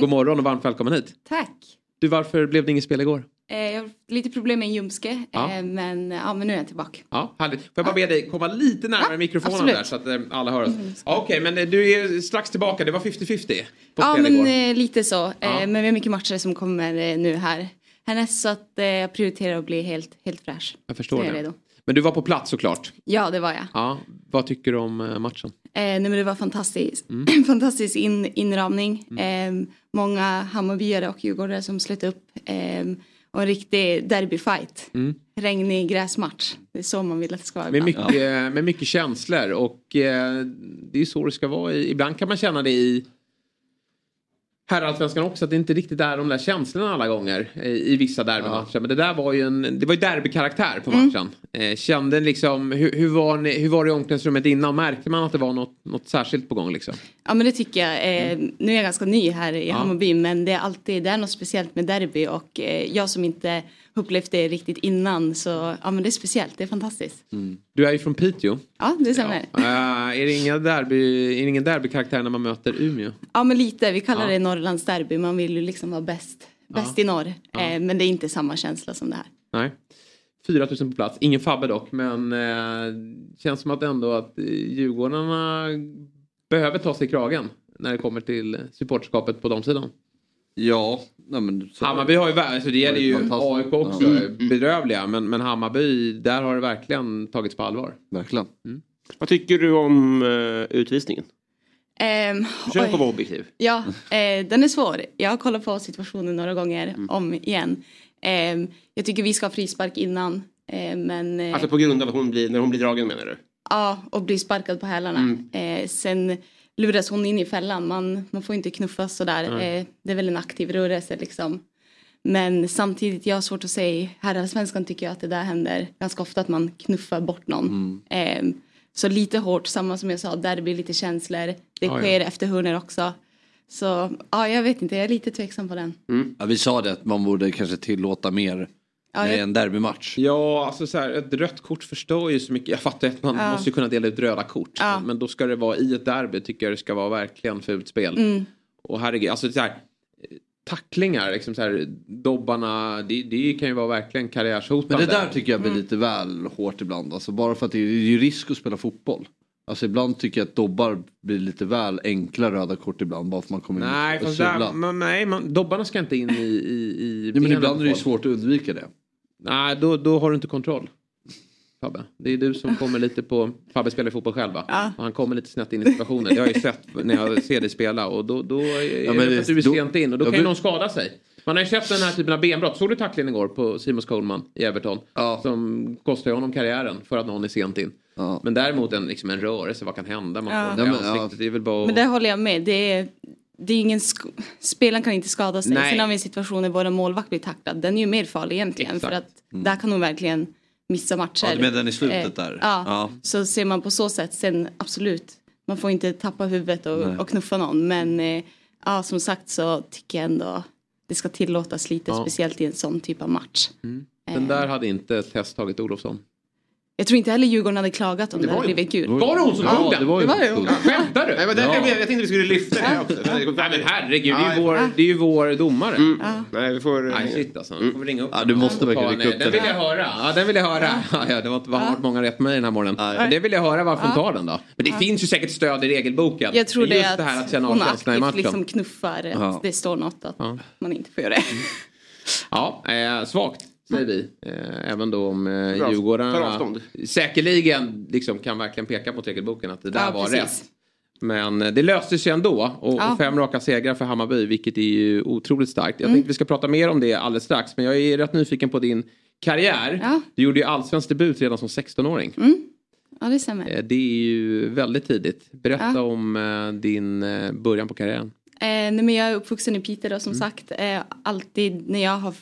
God morgon och varmt välkommen hit. Tack. Du, varför blev det inget spel igår? Eh, jag har lite problem med en ljumske, Ja. eh, men, ja, men nu är jag tillbaka. Ja, härligt. Får jag bara be dig komma lite närmare mikrofonen absolut. där så att eh, alla hör oss. Ja, Okej, men eh, du är strax tillbaka. Det var 50-50 på Ja, men igår. eh, lite så. Eh, Ja. Men vi har mycket matcher som kommer eh, nu här härnäst så att eh, jag prioriterar att bli helt, helt fräsch. Jag förstår jag det. redo. Men du var på plats såklart. Ja, det var jag. Ja, vad tycker du om eh, matchen? Eh, nej, men det var fantastiskt. Mm. Fantastisk in, inramning. Eh, många Hammarbyare och Djurgårdare som slöt upp. Eh, och en riktig derbyfight. Mm. Regnig gräsmatch. Det är så man vill att det ska vara Med mycket, med mycket känslor och eh, det är så det ska vara. I- Ibland kan man känna det i herrallsvenskan också att det inte riktigt är de där känslorna alla gånger i vissa derbymatcher. Men det där var ju en det var ju derbykaraktär på Mm. matchen. Eh, kände liksom, hur, hur, var ni, hur var det i omklädningsrummet innan? Märkte man att det var något, något särskilt på gång liksom? Ja men det tycker jag. Eh, Nu är jag ganska ny här i Ja. Hammarby men det är alltid det är något speciellt med derby och eh, jag som inte upplevt det riktigt innan så ja men det är speciellt, det är fantastiskt. Du är ju från Piteå. Ja det stämmer. Ja, Eh, är, det inga derby, är det ingen derbykaraktär när man möter Umeå? men lite, vi kallar Ja. det Norrlands derby, man vill ju liksom vara bäst, bäst i norr. Eh, Men det är inte samma känsla som det här. Nej. 4000 på plats, ingen Fabbe dock men eh, känns som att ändå att Djurgårdarna behöver ta sig i kragen när det kommer till supporterskapet på de sidan. Ja, nej men... Så, Hammarby har ju, alltså det gäller ju. AIK också, Ja. bedrövliga men, men Hammarby där har det verkligen tagits på allvar. Verkligen. Vad tycker du om eh, utvisningen? Ehm, Försök att vara objektiv. Ja, eh, den är svår. Jag har kollat på situationen några gånger Mm. om igen. Ehm, jag tycker vi ska ha frispark innan. Eh, men, eh, Alltså på grund av att hon blir, när hon blir dragen menar du? Ja, och blir sparkad på hälarna. Mm. Eh, sen luras hon in i fällan. Man, man får inte knuffas sådär. Eh, det är väl en aktiv rörelse liksom. Men samtidigt, jag har svårt att säga. Herrallsvenskan tycker jag att det där händer ganska ofta att man knuffar bort någon. Eh, så lite hårt, samma som jag sa, där det blir lite känslor. Det Ja, ja. sker efter hörnor också. Så ja, jag vet inte, jag är lite tveksam på den. Ja, vi sa det att man borde kanske tillåta mer Ja, när det är en derbymatch. Ja, alltså så här, ett rött kort förstör ju så mycket. Jag fattar att man Ja. måste ju kunna dela ut röda kort. Ja. Men, då ska det vara i ett derby tycker jag det ska vara verkligen fult spel. Mm. Och herregud, alltså så här, tacklingar, liksom så här, dobbarna, det, det kan ju vara verkligen karriärshotande. Men det där tycker jag blir lite väl hårt ibland. Alltså bara för att det är ju risk att spela fotboll. Alltså ibland tycker jag att dobbar blir lite väl enkla röda kort ibland. Bara för att man kommer Nej, in och där, men, nej man, dobbarna ska inte in i, i, i Nej, men ibland är det ju svårt att undvika det. Nej, då, då har du inte kontroll. Fabbe. Det är du som kommer lite på... Fabbe spelar ju fotboll själv va? Ja. Och han kommer lite snett in i situationen. Det har jag ju sett när jag ser dig spela. Och då, då är Ja, det för att du är då- sent in. Och då Ja, kan ju någon skada sig. Man har ju sett den här typen av benbrott. Såg du tacklingen igår på Simon Coleman i Everton? Som kostar ju honom karriären för att någon är sent in. Men däremot en, liksom en rörelse, vad kan hända? Man Ja. får Ja, ja, men, ansiktet. Det är väl bara. Men där håller jag med. Det är, det är ingen sk- Spelaren kan inte skada sig. Nej. Sen har vi en situation där vår målvakt blir tacklad. Den är ju mer farlig egentligen. För att där kan hon verkligen missa matcher. Ja, du menar den i slutet Eh, där? Ja. Ja. Så ser man på så sätt, sen absolut. Man får inte tappa huvudet och, och knuffa någon. Men eh, ja, som sagt så tycker jag ändå det ska tillåtas lite. Ja. Speciellt i en sån typ av match. Mm. Den där hade inte testtagit Olofsson. Jag tror inte heller Djurgården hade klagat om det, var hade blivit gult. Var det hon som tog den? Det var ju hon. Skämtar du? Nej, men därför Ja. jag, jag tänkte vi skulle lyfta det också. Nej men herregud, det är ju Ja, vår, det är ju vår domare. Ja. Nej, vi får... Nej shit alltså, nu får vi ringa upp Ja, du måste verkligen en- rycka upp Den den. vill jag höra. Ja, den vill jag höra. Ja, ja, det var inte varit många rätt med mig den här morgonen. Men det vill jag höra varför hon Ja. tar den då. Men det Ja. finns ju säkert stöd i regelboken. Jag tror Just det är det här att känna hon aktivt liksom knuffar. Att Ja. det står något att Ja. man inte får göra det. Ja, eh, svagt säger vi. Eh, även då om eh. Djurgården säkerligen liksom, kan verkligen peka mot regelboken att det där Ja, var precis. rätt. Men eh, det löste sig ändå och, Ja. fem raka segrar för Hammarby vilket är ju otroligt starkt. Jag Mm. tänkte vi ska prata mer om det alldeles strax men jag är rätt nyfiken på din karriär. Ja. Du gjorde ju allsvensk debut redan som 16-åring. Mm. Ja, det stämmer. Eh, Det är ju väldigt tidigt. Berätta Ja. om din början på karriären. Eh, nej, men jag är uppvuxen i Piteå då, som Mm. sagt. Eh, alltid när jag har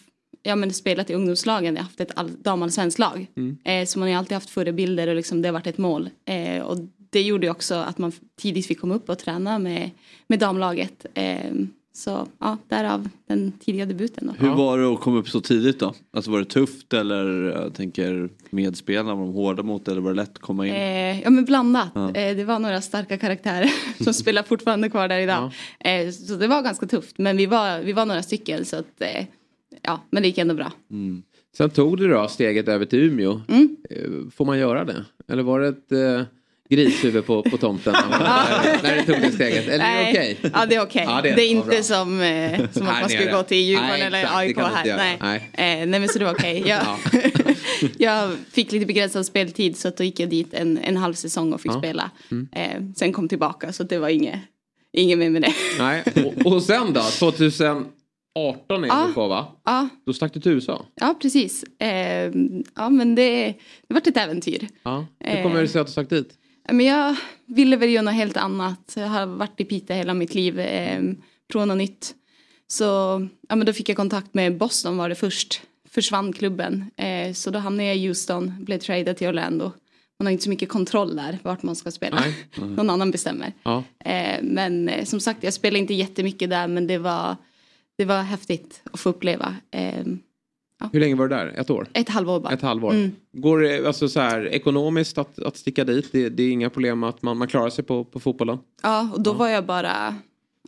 ja, men spelat i ungdomslagen, jag har haft ett all- damallsvenskt lag. Mm. Eh, så man har ju alltid haft förebilder och liksom, det har varit ett mål. Eh, och det gjorde ju också att man tidigt fick komma upp och träna med, med damlaget. Eh, så ja, därav den tidiga debuten. Då. Hur var det att komma upp så tidigt då? Alltså var det tufft eller jag tänker medspelarna, var de hårda mot eller var det lätt att komma in? Eh, ja men blandat. Ja. Eh, det var några starka karaktärer som spelar fortfarande kvar där idag. Eh, så det var ganska tufft. Men vi var, vi var några stycken så att eh, ja, men det gick ändå bra. Sen tog du då steget över till Umeå. Mm. Eh, Får man göra det? Eller var det ett eh, grishuvud på, på tomten när, när du tog det steget? Eller är det okej? Ja det är okej. Ja, det, det är inte som, eh, som att man skulle gå till Djurgården eller AIK här. Nej. Nej. Eh, nej men så det var okej. Jag, jag fick lite begränsad speltid så att då gick jag dit en, en halv säsong och fick Ja. spela. Mm. Eh, sen kom tillbaka så det var inget, inget mer med det. Nej. Och, och sen då? 2018 är Ja. på va? Ja, Då stack du till USA. ja precis. Eh, ja men det, det var ett äventyr. Ja. Hur kommer det sig att du stack dit? Men jag ville väl göra något helt annat. Jag har varit i Piteå hela mitt liv. Eh, prova något nytt. Så ja, men då fick jag kontakt med Boston var det först. Försvann klubben. Eh, så då hamnade jag i Houston. Blev tradad till Orlando. Man har inte så mycket kontroll där vart man ska spela. Nej. Någon annan bestämmer. Ja. Eh, men eh, som sagt jag spelade inte jättemycket där men det var, det var häftigt att få uppleva. Eh, Hur länge var du där? Ett år? ett halvår bara. Ett halvår. Mm. Går det alltså så här, ekonomiskt att, att sticka dit? Det, det är inga problem att man, man klarar sig på, på fotbollen? Ja, och då var jag bara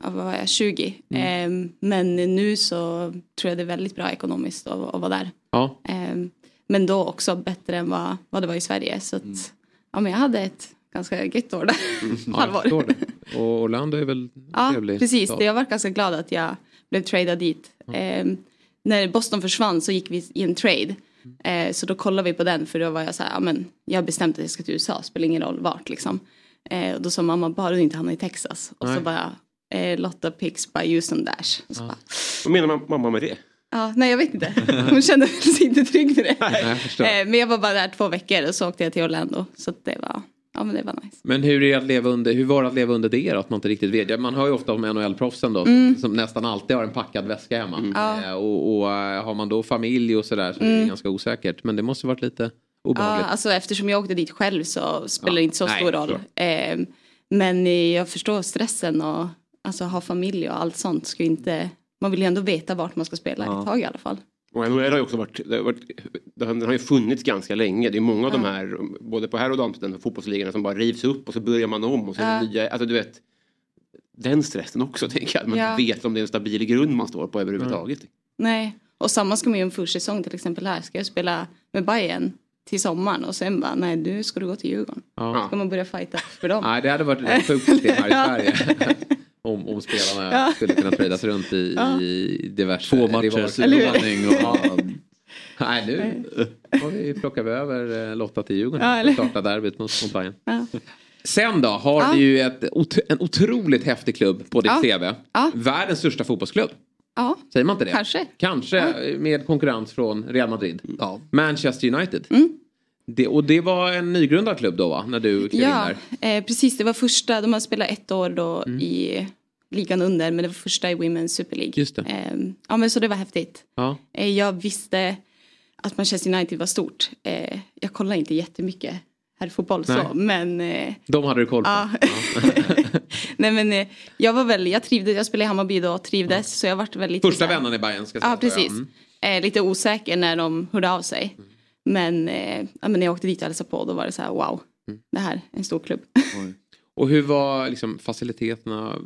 ja, vad var jag, 20. Ehm, men nu så tror jag det är väldigt bra ekonomiskt att, att vara där. Ja. Ehm, men då också bättre än vad, vad det var i Sverige. Så att, ja, men jag hade ett ganska gött år där. Ja, jag Halvår. det. Och Orlando är väl Ja, trevlig precis. stad. Jag var ganska glad att jag blev tradad dit. Ehm, när Boston försvann så gick vi i en trade. Eh, så då kollade vi på den för då var jag så här, ja men jag har bestämt att jag ska till USA, spelar ingen roll vart liksom. Eh, och då sa mamma, bara du inte hamnar i Texas. Och Nej. så bara, eh, Lotta picks by Houston Dash. Och så bara, Vad menar man, mamma med det? Ja, nej jag vet inte. Hon kände sig inte trygg med det. Nej, jag förstår. Eh, Men jag var bara där två veckor och så åkte jag till Orlando. Så det var, ja men det var nice. Men hur, är det att leva under, hur var det att leva under det då? Att man inte riktigt vet. Ja, Man hör ju ofta om NHL-proffsen då. Mm. Som nästan alltid har en packad väska hemma. Ja. Eh, Och, och eh, har man då familj och sådär så är det Mm. ganska osäkert. Men det måste varit lite Ja, obehagligt. alltså eftersom jag åkte dit själv så spelar det Ja, inte så nej, stor roll. Eh, men jag förstår stressen och alltså ha familj och allt sånt. Ska inte, man vill ju ändå veta vart man ska spela Ja. ett tag i alla fall. Och NHL har ju också varit, det har, varit, den har ju funnits ganska länge. det är många av de här, både på herr och damsidan, fotbollsligorna som bara rivs upp och så börjar man om och så Ja. nya, alltså du vet. Den stressen också tänker jag, att man Ja. vet om det är en stabil grund man står på överhuvudtaget. Nej, och samma ska man ju en försäsong till exempel här. Ska jag spela med Bayern till sommaren och sen bara nej nu ska du gå till Djurgården. Ja. Ska man börja fighta för dem? Nej, det hade varit ett sjukt här i. Sverige. Om, om spelarna Ja. skulle kunna tradas runt i, Ja. i diverse... Två matcher, och-. Nej, nu har vi plockat vi över eh, Lotta till Djurgården. Ja, Ja, eller- starta derbyt mot, mot Bayern. Ja. Sen då har Ja. du ju ett, en otroligt häftig klubb på ditt Ja. CV. Ja. Världens största fotbollsklubb. Ja, Säger man inte det? Kanske. Kanske med konkurrens från Real Madrid. Ja. Manchester United. Mm. Det, och det var en nygrundad klubb då va? När du klev ja in där. eh, precis det var första, de har spelat ett år då Mm. i ligan under men det var första i Women's Super League. Just det. Eh, ja men så det var häftigt. Ja. Eh, jag visste att Manchester United var stort. Eh, jag kollar inte jättemycket här fotboll Nej. så men eh, De hade du koll på. Ja. Nej men eh, jag var väl, jag trivdes, jag spelade i Hammarby då och trivdes så jag vart väl lite Första vännen i Bayern ska Ja sägas, precis. Mm. Lite osäker när de hörde av sig. Men, eh, ja, men när jag åkte dit och hälsade på då var det så här wow. Mm. Det här är en stor klubb. Och hur var liksom, faciliteterna?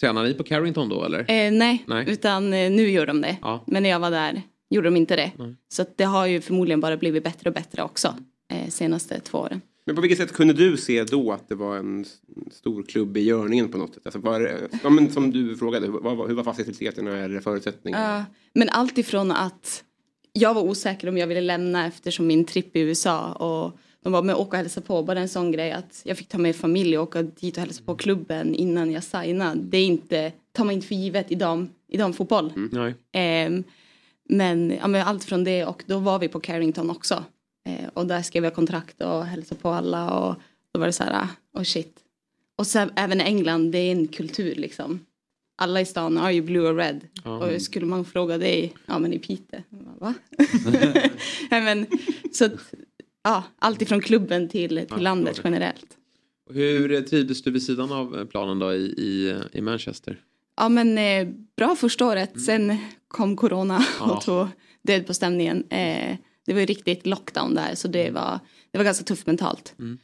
Tränar ni på Carrington då eller? Eh, nej, Nej. utan eh, nu gör de det. Ja. Men när jag var där gjorde de inte det. Nej. Så att det har ju förmodligen bara blivit bättre och bättre också. Eh, senaste två åren. Men på vilket sätt kunde du se då att det var en stor klubb i görningen på något sätt? Alltså var, ja, men som du frågade, hur var, hur var faciliteterna eller förutsättningarna? Ja, men allt ifrån att jag var osäker om jag ville lämna eftersom min tripp i USA och de var med åka och hälsa på, bara en sån grej att jag fick ta med familj och åka dit och hälsa på klubben innan jag signade. Det är inte, tar man inte för givet i, dam, i damfotboll. Nej. Ehm, men, ja, men allt från det och då var vi på Carrington också. Eh, och där skrev jag kontrakt och hälsade på alla och då var det så här, oh shit. Och sen även England, det är en kultur liksom. Alla i stan har ju blue och red. Ja. Och skulle man fråga dig, ja men i Piteå, va? Nej, men, så ja, allt ifrån klubben till, till landet generellt. Hur eh, trivdes du vid sidan av eh, planen då i, i, i Manchester? Ja men eh, bra första året, sen kom corona Mm. Ja. och tog död på stämningen. Eh, det var ju riktigt lockdown där så det var, det var ganska tufft mentalt. Mm.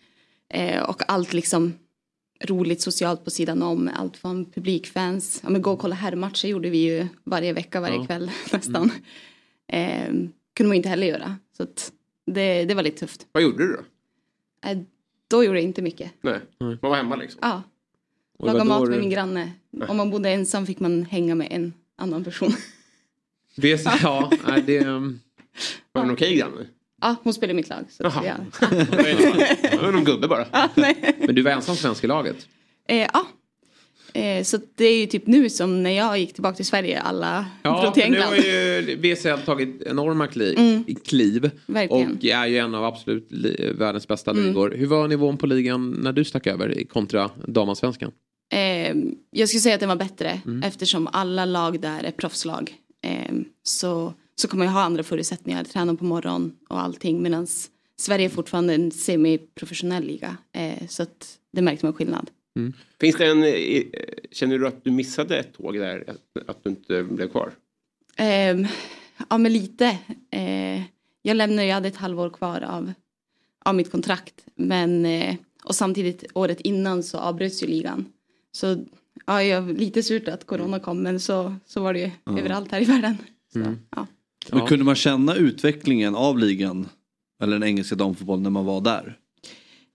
Eh, och allt liksom roligt socialt på sidan om, allt från publikfans, ja men gå och kolla herrmatcher gjorde vi ju varje vecka, varje Ja. Mm. kväll nästan. Eh, kunde man inte heller göra. Så att det, det var lite tufft. Vad gjorde du då? Eh, då gjorde jag inte mycket. Nej, man var hemma liksom? Ja. Och Laga mat du- med min granne. Om man bodde ensam fick man hänga med en annan person. Det är så, ja, nej, det... um, Var en okej granne? Ja, hon spelar i mitt lag. Så att, Jaha. ja. Det var någon gubbe bara. Ja, nej. Men du var ensam svensk i laget? Eh, ja. Eh, så det är ju typ nu som när jag gick tillbaka till Sverige, alla Ja, drog till för nu England. har ju VSL tagit enorma kliv, Mm. kliv och är ju en av absolut världens bästa Mm. ligor. Hur var nivån på ligan när du stack över kontra damallsvenskan? Eh, jag skulle säga att den var bättre Mm. eftersom alla lag där är proffslag. Eh, så, så kommer jag ha andra förutsättningar, träna på morgon och allting medan Sverige är fortfarande en semiprofessionell liga. Eh, så att det märkte man skillnad. Finns det en, eh, känner du att du missade ett tåg där? Att, du inte blev kvar? Ehm, ja, men lite. Eh, jag lämnade, jag hade ett halvår kvar av, av mitt kontrakt. Men, eh, och samtidigt året innan så avbröts ju ligan. Så ja, jag, lite surt att corona kom men så, så var det ju Ja. överallt här i världen. Ja. Men kunde man känna utvecklingen av ligan eller den engelska damfotbollen när man var där?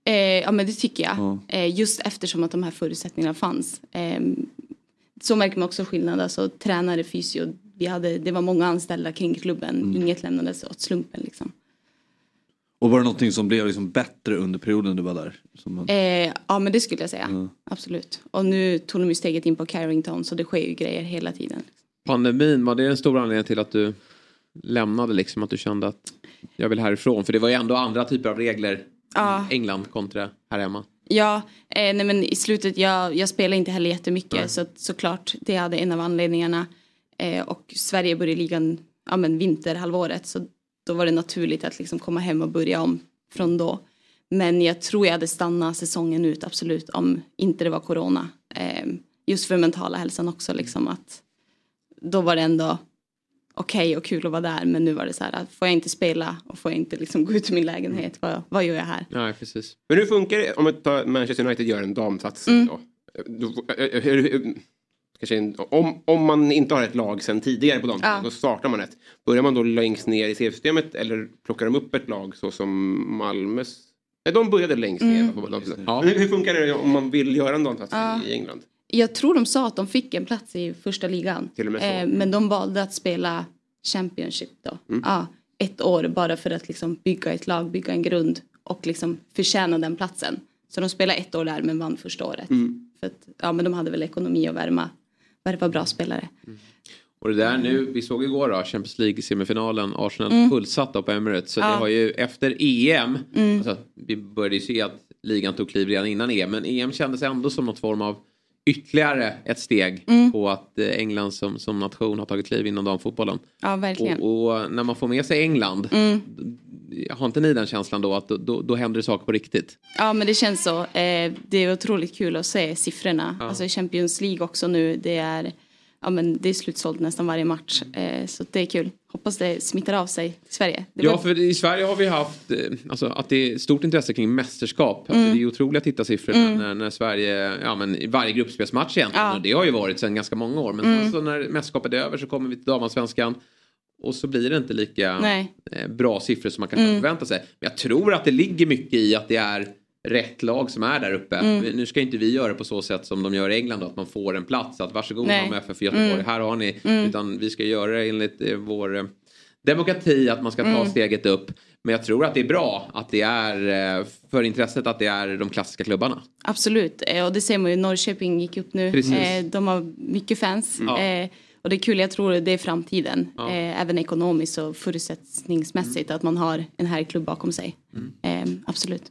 Eh, ja men det tycker jag. Ja. Eh, just eftersom att de här förutsättningarna fanns. Eh, så märker man också skillnad. Alltså tränare, fysio. Vi hade, det var många anställda kring klubben. Mm. Inget lämnades åt slumpen liksom. Och var det någonting som blev liksom bättre under perioden du var där? Som man... Eh, ja men det skulle jag säga. Ja. Absolut. Och nu tog de ju steget in på Carrington så det sker ju grejer hela tiden. Pandemin, var det en stor anledning till att du lämnade liksom? Att du kände att jag vill härifrån? För det var ju ändå andra typer av regler Ja. England kontra här hemma. Ja, eh, nej men i slutet, jag, jag spelar inte heller jättemycket Nej. så såklart det hade en av anledningarna. Eh, och Sverige började ligan ja, men vinterhalvåret så då var det naturligt att liksom komma hem och börja om från då. Men jag tror jag hade stannat säsongen ut absolut om inte det var corona. Eh, just för mentala hälsan också liksom att då var det ändå okej och kul att vara där men nu var det så här att får jag inte spela och får jag inte liksom gå ut ur min lägenhet vad, vad gör jag här? Nej, precis. Men hur funkar det om ett par Manchester United gör en damsatsning då? då eh, eh, Kanske en, om, om man inte har ett lag sedan tidigare på damsidan, Ja. då startar man ett. Börjar man då längst ner i CV-systemet eller plockar de upp ett lag så som Malmös? Nej, de började längst ner Mm. på damsidan. Men hur, hur funkar det om man vill göra en damsatsning Ja. i England? Jag tror de sa att de fick en plats i första ligan. Eh, men de valde att spela Championship då. Mm. Ja, ett år bara för att liksom bygga ett lag, bygga en grund och liksom förtjäna den platsen. Så de spelade ett år där men vann första året. Mm. För att, ja, men de hade väl ekonomi att värma, värva bra spelare. Och det där nu, vi såg igår då, Champions League-semifinalen, Arsenal Mm. fullsatt på Emirates. Så Ja. det har ju efter EM, Mm. alltså, vi började ju se att ligan tog kliv redan innan EM, men EM kändes ändå som något form av ytterligare ett steg Mm. på att eh, England som, som nation har tagit kliv inom damfotbollen. Ja, verkligen. Och, och när man får med sig England, Mm. har inte ni den känslan då att då, då, då händer det saker på riktigt? Ja men det känns så. Eh, det är otroligt kul att se siffrorna. Ja. Alltså Champions League också nu. Det är, ja, men det är slutsålt nästan varje match. Eh, så det är kul. Hoppas det smittar av sig till Sverige. Det Ja, var- för i Sverige har vi haft eh, alltså, att det är stort intresse kring mästerskap. Alltså, Mm. det är otroliga tittarsiffror Mm. när, när Sverige, ja men i varje gruppspelsmatch egentligen. Ja. Och det har ju varit sedan ganska många år. Men Mm. sen så när mästerskapet är över så kommer vi till damallsvenskan. Och så blir det inte lika Nej. eh, bra siffror som man kanske Mm. förväntar sig. Men jag tror att det ligger mycket i att det är rätt lag som är där uppe. Mm. Nu ska inte vi göra på så sätt som de gör i England då, att man får en plats. Att varsågod Nej. Malmö FF Göteborg, Mm. här har ni. Mm. Utan vi ska göra det enligt eh, vår eh, demokrati, att man ska ta Mm. steget upp. Men jag tror att det är bra att det är eh, för intresset att det är de klassiska klubbarna. Absolut. Eh, och det ser man ju. Norrköping gick upp nu. Precis. Eh, de har mycket fans. Ja. Eh, och det är kul. Jag tror det är framtiden. Ja. Även ekonomiskt och förutsättningsmässigt. Att man har en här klubb bakom sig. Absolut.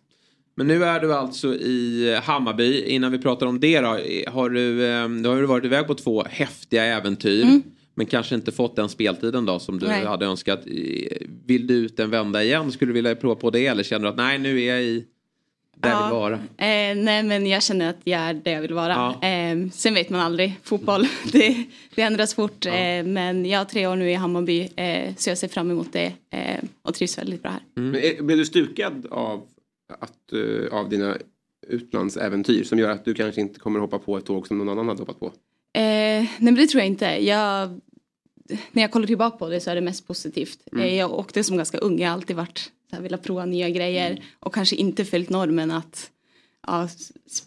Men nu är du alltså i Hammarby. Innan vi pratar om det då. Har du, eh, du har ju varit iväg på två häftiga äventyr. Mm. Men kanske inte fått den speltiden då som du Nej. hade önskat. Eh, Vill du ut en vända igen? Skulle du vilja prova på det? Eller känner du att nej nu är jag i där jag vill vara? Eh, nej men jag känner att jag är där jag vill vara. Ja. Eh, sen vet man aldrig. Fotboll, det, det ändras fort. Eh, men jag har tre år nu i Hammarby. Eh, så jag ser fram emot det. Eh, och trivs väldigt bra här. Men är, blev du stukad av, att, eh, av dina utlandsäventyr som gör att du kanske inte kommer hoppa på ett tåg som någon annan hade hoppat på? Eh, nej men det tror jag inte. Jag, när jag kollar tillbaka på det så är det mest positivt. Mm. Eh, jag åkte som ganska ung. Jag har alltid varit så här, velat prova nya grejer. Och kanske inte följt normen att ja,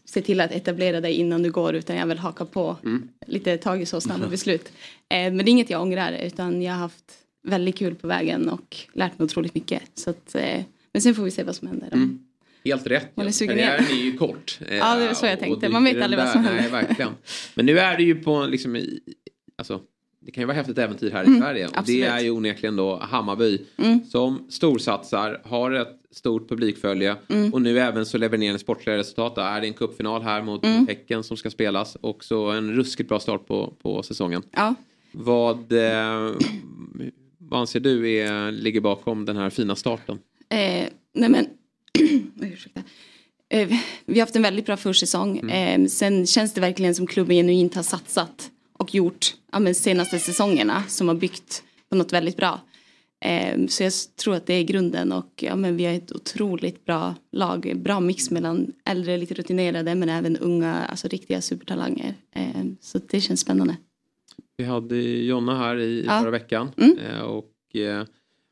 se till att etablera dig innan du går. Utan jag vill haka på Mm. lite tagit så snabba beslut. Eh, men det är inget jag ångrar. Utan jag har haft väldigt kul på vägen och lärt mig otroligt mycket. Så att, eh, men sen får vi se vad som händer. Mm. Helt rätt. Man är sugen Karriären är ju kort. Eh, Ja, det var så jag och tänkte. Man vet aldrig vad som Nej, händer. verkligen. Men nu är det ju på liksom i, alltså, det kan ju vara häftigt äventyr här i Mm, Sverige. Och det är ju onekligen då Hammarby Mm. som storsatsar, har ett stort publikfölje Mm. och nu även så levererar sportsliga resultat. Då är det en cupfinal här mot Mm. Häcken som ska spelas och så en ruskigt bra start på, på säsongen. Ja. Vad, eh, vad anser du är, ligger bakom den här fina starten? Eh, nej men. Eh, vi har haft en väldigt bra försäsong. Mm. Eh, sen känns det verkligen som klubben genuint har satsat och gjort ja, men senaste säsongerna som har byggt på något väldigt bra. Eh, så jag tror att det är grunden och ja, men vi har ett otroligt bra lag. Bra mix mellan äldre, lite rutinerade men även unga, alltså riktiga supertalanger. Eh, så det känns spännande. Vi hade Jonna här i Ja. förra veckan. Mm. Eh, Och eh,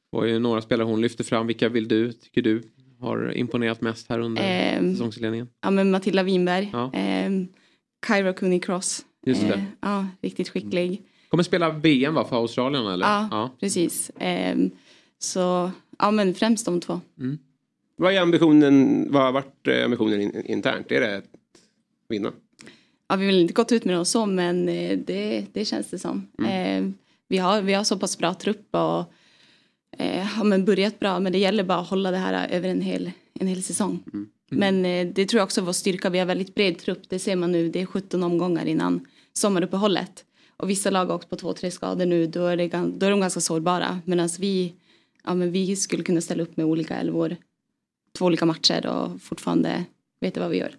var ju några spelare hon lyfte fram. Vilka vill du, tycker du, har imponerat mest här under Ehm, säsongsledningen? Ja men Matilda Winberg. Ja. Eh, Kyra Cooney Cross. Just det. Eh, ja, riktigt skicklig. Kommer spela VM va, för Australien eller? Ja, precis. Ehm, så, ja men främst de två. Vad är ambitionen, vad har varit eh, ambitionen in, internt? Är det att vinna? ja, vi har inte gått ut med något så men eh, det, det känns det som. Eh, vi, har, vi har så pass bra trupp och eh, har men börjat bra men det gäller bara att hålla det här över en hel, en hel säsong. Men eh, det tror jag också är vår styrka. Vi har väldigt bred trupp. Det ser man nu. Det är 17 omgångar innan sommaruppehållet. Och vissa lag har också på två, tre skador nu. Då är, det, då är de ganska sårbara. Medan vi, ja, men vi skulle kunna ställa upp med olika elvor. Två olika matcher och fortfarande veta vad vi gör.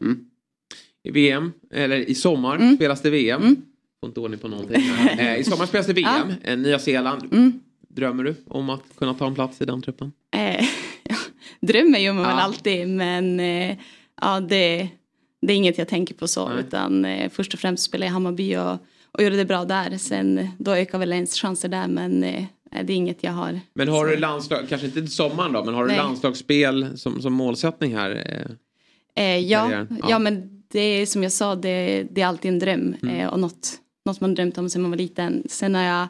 I VM, eller i sommar Mm. spelas det VM. Får inte ordning på någonting. eh, I sommar spelas det VM, eh, Nya Zeeland. Mm. Drömmer du om att kunna ta en plats i den truppen? Eh, ja, drömmer gör man väl Ja. alltid men eh, ja, det, det är inget jag tänker på så Nej. utan eh, först och främst spela i Hammarby och, och göra det bra där. Sen då ökar väl ens chanser där men eh, det är inget jag har. Men har du landslag, kanske inte sommaren då, men har du Nej. landslagsspel som, som målsättning här? Eh, Eh, ja, ja. Ja. men det är som jag sa det, det är alltid en dröm Mm. eh, och något, något man drömt om sedan man var liten. Sen har jag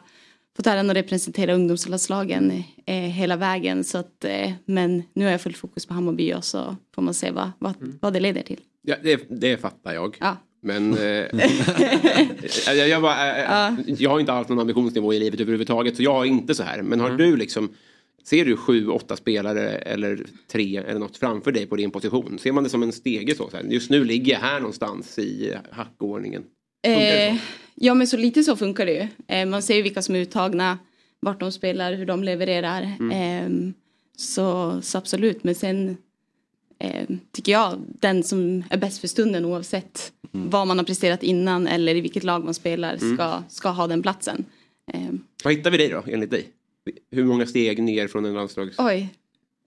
fått äran att representera ungdomslandslagen eh, hela vägen så att eh, men nu har jag fullt fokus på Hammarby och så får man se vad, vad, Mm. vad det leder till. Ja, det, det fattar jag. Ja. Men eh, jag, jag, bara, eh, Ja. jag har inte haft någon ambitionsnivå i livet överhuvudtaget så jag har inte så här. Men Mm. har du liksom Ser du sju, åtta spelare eller tre eller något framför dig på din position? Ser man det som en stege så? så här, just nu ligger jag här någonstans i hackordningen. Eh, ja men så lite så funkar det ju. Eh, man ser ju vilka som är uttagna, vart de spelar, hur de levererar. Mm. Eh, så, så absolut, men sen eh, tycker jag den som är bäst för stunden oavsett vad man har presterat innan eller i vilket lag man spelar Mm. ska, ska ha den platsen. Eh, Vad hittar vi dig då enligt dig? Hur många steg ner från en landslags... oj,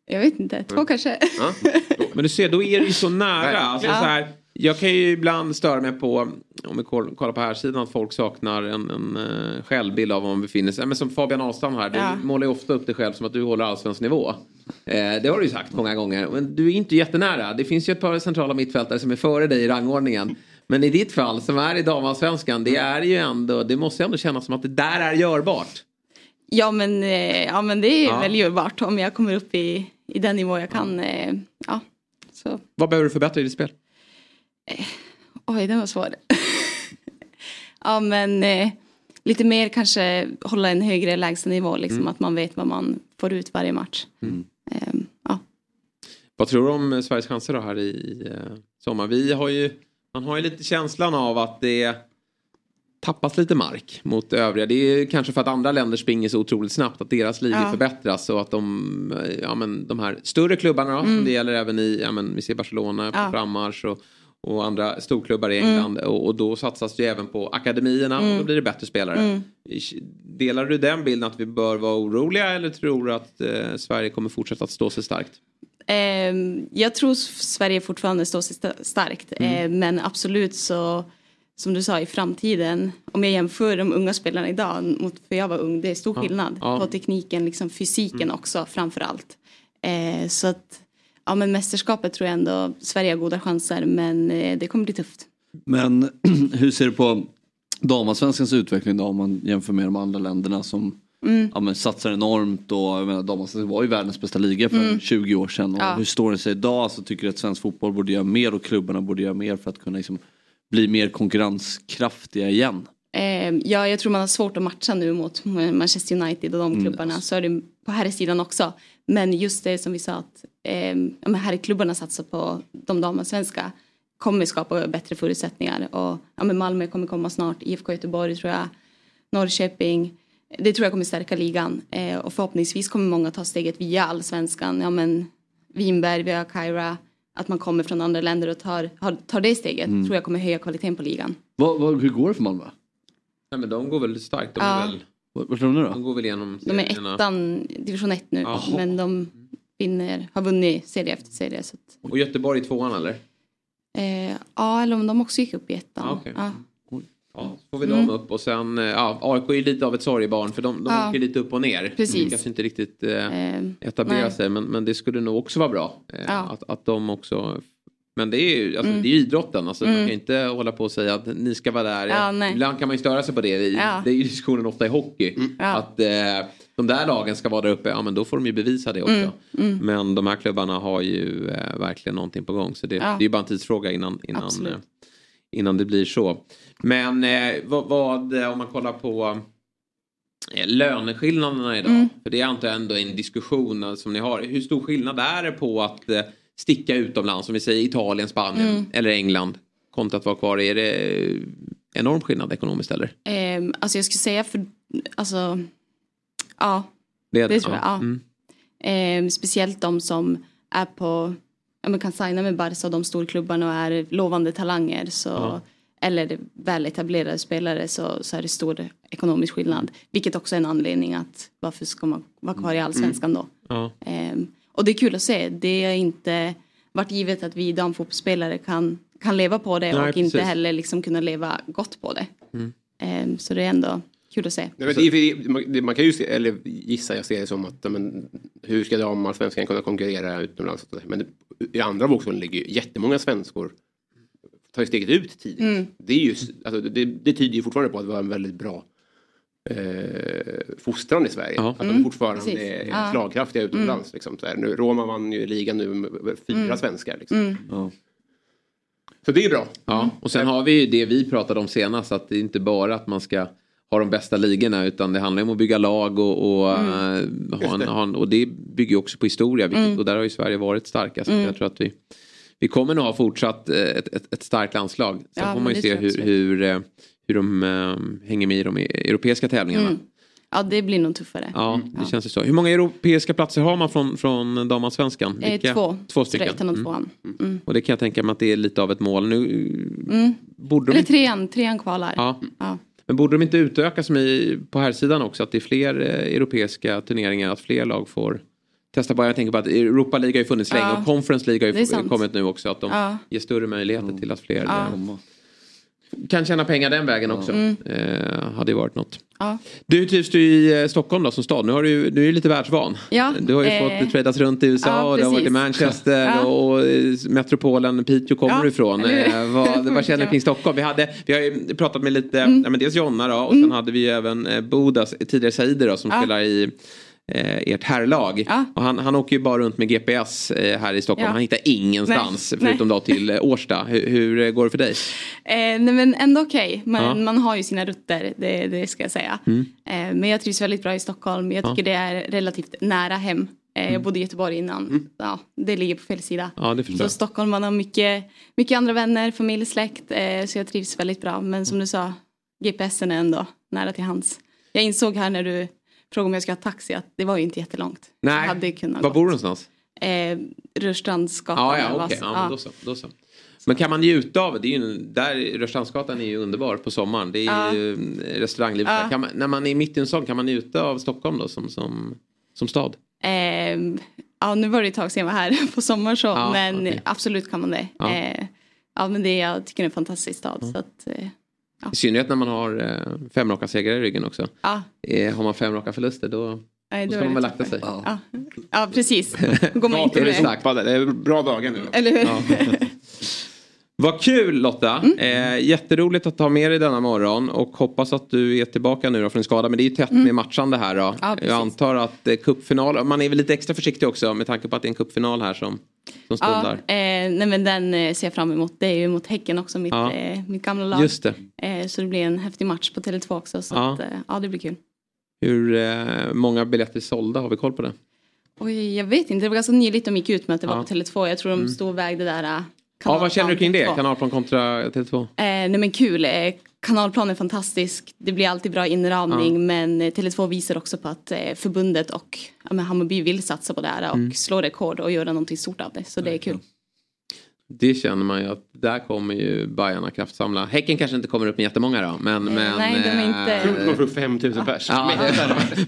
jag vet inte, två Mm. kanske. Ja. Men du ser, då är det ju så nära. Alltså, Ja. så här, jag kan ju ibland störa mig på, om vi koll- kollar på här sidan att folk saknar en, en uh, självbild av var man befinner sig. Men som Fabian Ahlstrand här, du Ja. målar ju ofta upp dig själv som att du håller allsvensk nivå. Eh, det har du ju sagt många gånger. Men du är inte jättenära. Det finns ju ett par centrala mittfältare som är före dig i rangordningen. Men i ditt fall, som är i damallsvenskan, det är ju ändå, det måste ju ändå kännas som att det där är görbart. Ja men, eh, ja men det är Ja. väl görbart om jag kommer upp i, i den nivå jag kan. Eh, ja, så. Vad behöver du förbättra i ditt spel? Oj, den var svår. ja, men eh, lite mer kanske hålla en högre lägstanivå, liksom Mm. att man vet vad man får ut varje match. Ehm, ja. Vad tror du om eh, Sveriges chanser då här i, eh, sommar? Vi har ju, man har ju lite känslan av att det tappas lite mark mot övriga. Det är kanske för att andra länder springer så otroligt snabbt att deras ligor Ja. förbättras och att de, eh, ja men de här större klubbarna Mm. det gäller även i, ja men vi ser Barcelona på Ja. frammarsch och, och andra storklubbar i Mm. England och, och då satsas det även på akademierna och Mm. då blir det bättre spelare. Mm. Delar du den bilden att vi bör vara oroliga eller tror du att eh, Sverige kommer fortsätta att stå sig starkt? Ehm, jag tror Sverige fortfarande står sig sta- starkt, Mm. Ehm, men absolut så som du sa i framtiden, om jag jämför de unga spelarna idag mot för jag var ung, det är stor Ja. skillnad Ja. på tekniken, liksom fysiken Mm. också framför allt. Eh, så att, ja men mästerskapet tror jag ändå Sverige har goda chanser, men eh, det kommer bli tufft. Men hur ser du på damallsvenskans utveckling då om man jämför med de andra länderna som Mm. ja, men satsar enormt och jag menar, damallsvenskan var ju världens bästa liga för Mm. 20 år sedan. Och Ja. Hur står det sig idag så tycker du att svensk fotboll borde göra mer och klubbarna borde göra mer för att kunna liksom, bli mer konkurrenskraftiga igen. Eh, ja, jag tror man har svårt att matcha nu mot Manchester United och de Mm. klubbarna. Så är det på här sidan också. Men just det som vi sa att eh, ja, här klubbarna satsar på de damallsvenska kommer skapa bättre förutsättningar. Och ja, men Malmö kommer komma snart, IFK Göteborg tror jag, Norrköping. Det tror jag kommer stärka ligan. Eh, och förhoppningsvis kommer många ta steget via allsvenskan. Ja, men Vinberg, vi har Kyra. Att man kommer från andra länder och tar, tar det steget Mm. tror jag kommer höja kvaliteten på ligan. Vad, vad, hur går det för Malmö? Nej, men de går väl starkt. De, Ja. är väl, Vad tror du nu då? de går väl igenom De är serierna. ettan, division 1 nu. Jaha. Men de vinner, har vunnit serie efter serie. Så att, Och Göteborg i tvåan eller? eh, ja, eller om de också gick upp i ettan. Ja, okej. Ja. Ja, så får vi Mm. dem upp och sen, eh, ja, AIK är ju lite av ett sorgebarn för de, de Ja. åker lite upp och ner. Precis. De lyckas inte riktigt eh, Eh, etablera nej. sig men, men det skulle nog också vara bra. Eh, Ja. att, att de också men det är ju alltså, Mm. det är ju idrotten. Alltså, Man Mm. kan inte hålla på och säga att ni ska vara där. Ja. Ibland kan man ju störa sig på det. Det är- Ja. Det är ju diskussionen ofta i hockey. Ja. Att eh, de där lagen ska vara där uppe. Ja men då får de ju bevisa det också. Mm. Mm. Men de här klubbarna har ju eh, verkligen någonting på gång. Så det, Ja. det är ju bara en tidsfråga innan, innan, eh, innan det blir så. Men eh, vad, vad, eh, om man kollar på eh, löneskillnaderna idag. Mm. För det är antar jag ändå en diskussion som ni har. Hur stor skillnad är det på att eh, sticka utomlands, som vi säger Italien, Spanien Mm. eller England kontra att vara kvar? Är det enorm skillnad ekonomiskt eller? Ehm, alltså jag skulle säga för, alltså, ja. Det är det, tror ja. jag. Ja. Mm. Ehm, speciellt de som är på, ja, men kan signa med Barca och de storklubbarna och är lovande talanger. Så, Ja. Eller väletablerade spelare så, så är det stor ekonomisk skillnad. Vilket också är en anledning att varför ska man vara kvar i allsvenskan då? Ja. Ehm, och det är kul att se. Det har inte varit givet att vi damfotbollsspelare kan, kan leva på det Nej, och inte precis. heller liksom kunna leva gott på det. Mm. Ehm, så det är ändå kul att se. Nej, men det, det- man- kan ju se, eller gissa, jag ser det som att men, hur ska damallsvenskan kunna konkurrera utomlands? Men i andra vågskålen ligger ju jättemånga svenskor tar ju steget ut tidigt. Mm. Det, är ju, alltså, det, det tyder ju fortfarande på att det var en väldigt bra eh, fostran i Sverige. Ja. Att de Mm, fortfarande precis. är Ja. slagkraftiga utomlands. Liksom, så här. Nu, Roma vann ju ligan nu med fyra Mm. svenskar. Liksom. Mm. Så det är bra. Ja, och sen har vi ju det vi pratade om senast att det är inte bara att man ska ha de bästa ligorna utan det handlar om att bygga lag och, och, Mm. eh, ha en, ha en, och det bygger ju också på historia vilket, Mm. och där har ju Sverige varit starkast. Mm. Jag tror att vi, vi kommer nog ha fortsatt eh, ett, ett, ett starkt landslag. Sen Ja, får man ju se hur, hur, eh, hur de eh, hänger med i de europeiska tävlingarna. Mm. Ja, det blir nog tuffare. Ja, det känns ju så. Hur många europeiska platser har man från, från damallsvenskan? Eh, två. Två stycken. ettan och Mm. tvåan. Mm. Och det kan jag tänka mig att det är lite av ett mål. Nu Mm. borde de Eller inte trean, trean kvalar. Ja. Ja. Men borde de inte utökas med, på här sidan också? Att det är fler eh, europeiska turneringar, att fler lag får testa på. Jag tänker på att Europa League har ju funnits länge Ja. och Conference League har ju kommit nu också. Att de Ja. ger större möjligheter till att fler Ja. Kan tjäna pengar den vägen också. Mm. Eh, hade ju varit något. Ja. Du trivs du i eh, Stockholm då som stad? Nu, har du, du är ju lite världsvan. Ja, Du har ju eh, fått tradas runt i USA ja, och du har varit i. Manchester Ja. och eh, metropolen Piteå kommer du ifrån. Eh, vad, vad känner du kring Stockholm? Vi, hade, vi har ju pratat med lite, Mm. ja, men dels Jonna då och sen hade vi ju även eh, Bodas, tidigare Saider då som spelar i eh, ert herrlag. Och han, han åker ju bara runt med GPS eh, här i Stockholm. Ja. Han hittar ingenstans Nej, förutom då till eh, Årsta. Hur, hur eh, går det för dig? Eh, nej men ändå okej. Man, Ja. man har ju sina rutter, det, det ska jag säga. Mm. Eh, men jag trivs väldigt bra i Stockholm. Jag Ja. tycker det är relativt nära hem. Eh, Mm. Jag bodde i Göteborg innan. Ja, det ligger på fel sida. Ja, det Så. Stockholm, man har mycket, mycket andra vänner, familj, släkt. Eh, så jag trivs väldigt bra. Men som du sa, GPSen är ändå nära till hands. Jag insåg här när du frågade om jag ska ha taxi att det var ju inte jättelångt. Så jag Nej, hade kunnat var bor du någonstans? Eh, Rörstrandsgatan. Ja, eller ja, okej. Ja, men då så. Då så. Men kan man njuta av det? är ju, där, Rörstrandsgatan är ju underbar på sommaren. Det är Ja. ju eh, restauranglivet Ja. där. Kan man, när man är mitt i en sån, kan man njuta av Stockholm då som, som, som stad? Ehm, ja, nu var det ett tag sedan jag var här på sommar så, Ja, men okej. absolut kan man det. Ja. Eh, ja, men det, jag tycker det är en fantastisk stad. Så att, eh, ja. I synnerhet när man har eh, fem raka segrar i ryggen också. Ja. Eh, har man fem raka förluster då, Nej, då då ska man väl akta sig. Ja. ja, precis. Går man inte Är det med. Det är bra dagar nu. Eller hur? Ja. Vad kul Lotta! Eh, jätteroligt att ha med dig denna morgon och hoppas att du är tillbaka nu då från din skada. Men det är ju tätt med matchande här då. Ja. Jag antar att eh, cupfinal, man är väl lite extra försiktig också med tanke på att det är en cupfinal här som, som Ja, eh, nej, men den eh, ser jag fram emot. Det är ju mot Häcken också, mitt, Ja. eh, mitt gamla lag. Just det. Eh, så det blir en häftig match på Tele2 också. Så Ja. Att, eh, ja, det blir kul. Hur eh, många biljetter sålda? Har vi koll på det? Oj, jag vet inte, det var ganska nyligt de gick ut med att det var på Tele2. Jag tror de Mm. stod och vägde där. Ja, vad känner du kring det? Kanalplan kontra Tele2? Eh, nej men kul. Kanalplan är fantastisk. Det blir alltid bra inramning. Ja. Men eh, Tele2 visar också på att eh, förbundet och ja, men Hammarby vill satsa på det här och Mm. slå rekord och göra någonting stort av det. Så det är kul. Det känner man ju att där kommer ju Bajarna kraftsamla. Häcken kanske inte kommer upp med jättemånga då. Men, men, Eh, nej, de är inte- eh, Tror du kommer få upp 5000 pers? Ja,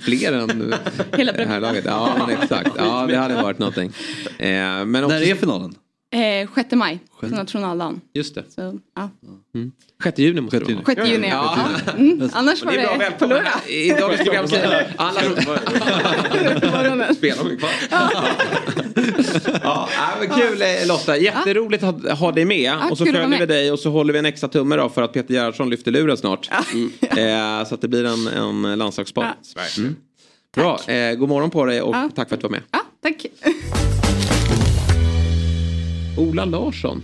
fler än Hela det här laget. Ja, men exakt. Ja, det hade varit någonting. Eh, men också, När är finalen? Eh, 6 maj, på nationaldagen. Just det. Så, ja. Mm. 6 juni måste det vara. 6 juni, Ja. ja. Mm, annars var det bra, på lördag. I dagens program säger alla... Spelar de kvar? Ja, men kul eh, Lotta, jätteroligt att ha- ha dig med. och så följer vi dig och så håller vi en extra tumme då för att Peter Gerhardsson lyfter luren snart. Mm. Eh, så att det blir en, en landslagssport. Mm. Bra, eh, god morgon på dig och Ja. tack för att du var med. Ja, tack. Ola Larsson,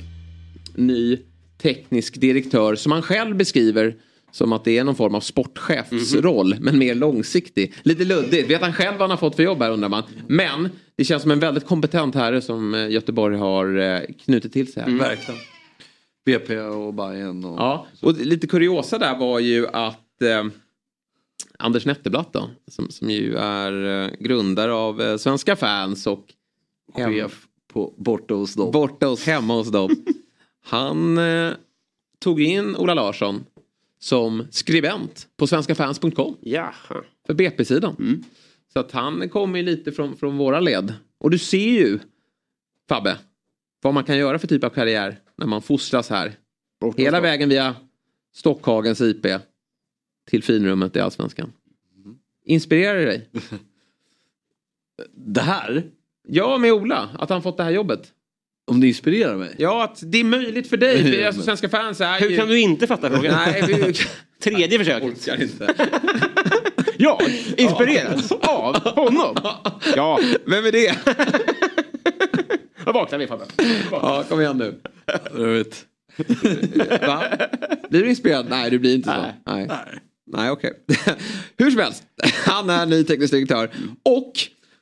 ny teknisk direktör som han själv beskriver som att det är någon form av sportchefsroll men mer långsiktig. Lite luddigt. Vet han själv vad han har fått för jobb här undrar man. Men det känns som en väldigt kompetent herre som eh, Göteborg har eh, knutit till sig här. Verkligen. BP och Bayern och... Ja, och lite kuriosa där var ju att eh, Anders Netterblatt då, som, som ju är eh, grundare av eh, Svenska fans och Chef på, borta hos dem. Borta hos, hemma hos dem. Han eh, tog in Ola Larsson som skribent på svenskafans.com. Jaha. För BP-sidan. Så att han kommer ju lite från, från våra led. Och du ser ju, Fabbe, vad man kan göra för typ av karriär när man fostras här. Hela vägen via Stockhagens IP till finrummet i Allsvenskan. Inspirerar det dig? det här? Ja, med Ola. Att han fått det här jobbet. Om det inspirerar mig? Ja, att det är möjligt för dig. Alltså, svenska fans är Hur ju... kan du inte fatta frågan? Nej, vi... Tredje försöket. orkar inte. Jag inspireras av honom. Ja. Vem är det? Då vaknar vi Fabbe. Ja, kom igen nu. Jag vet. Va? Blir du inspirerad? Nej, du blir inte så. Nej, Nej okej. Hur som helst, han är ny teknisk direktör. Och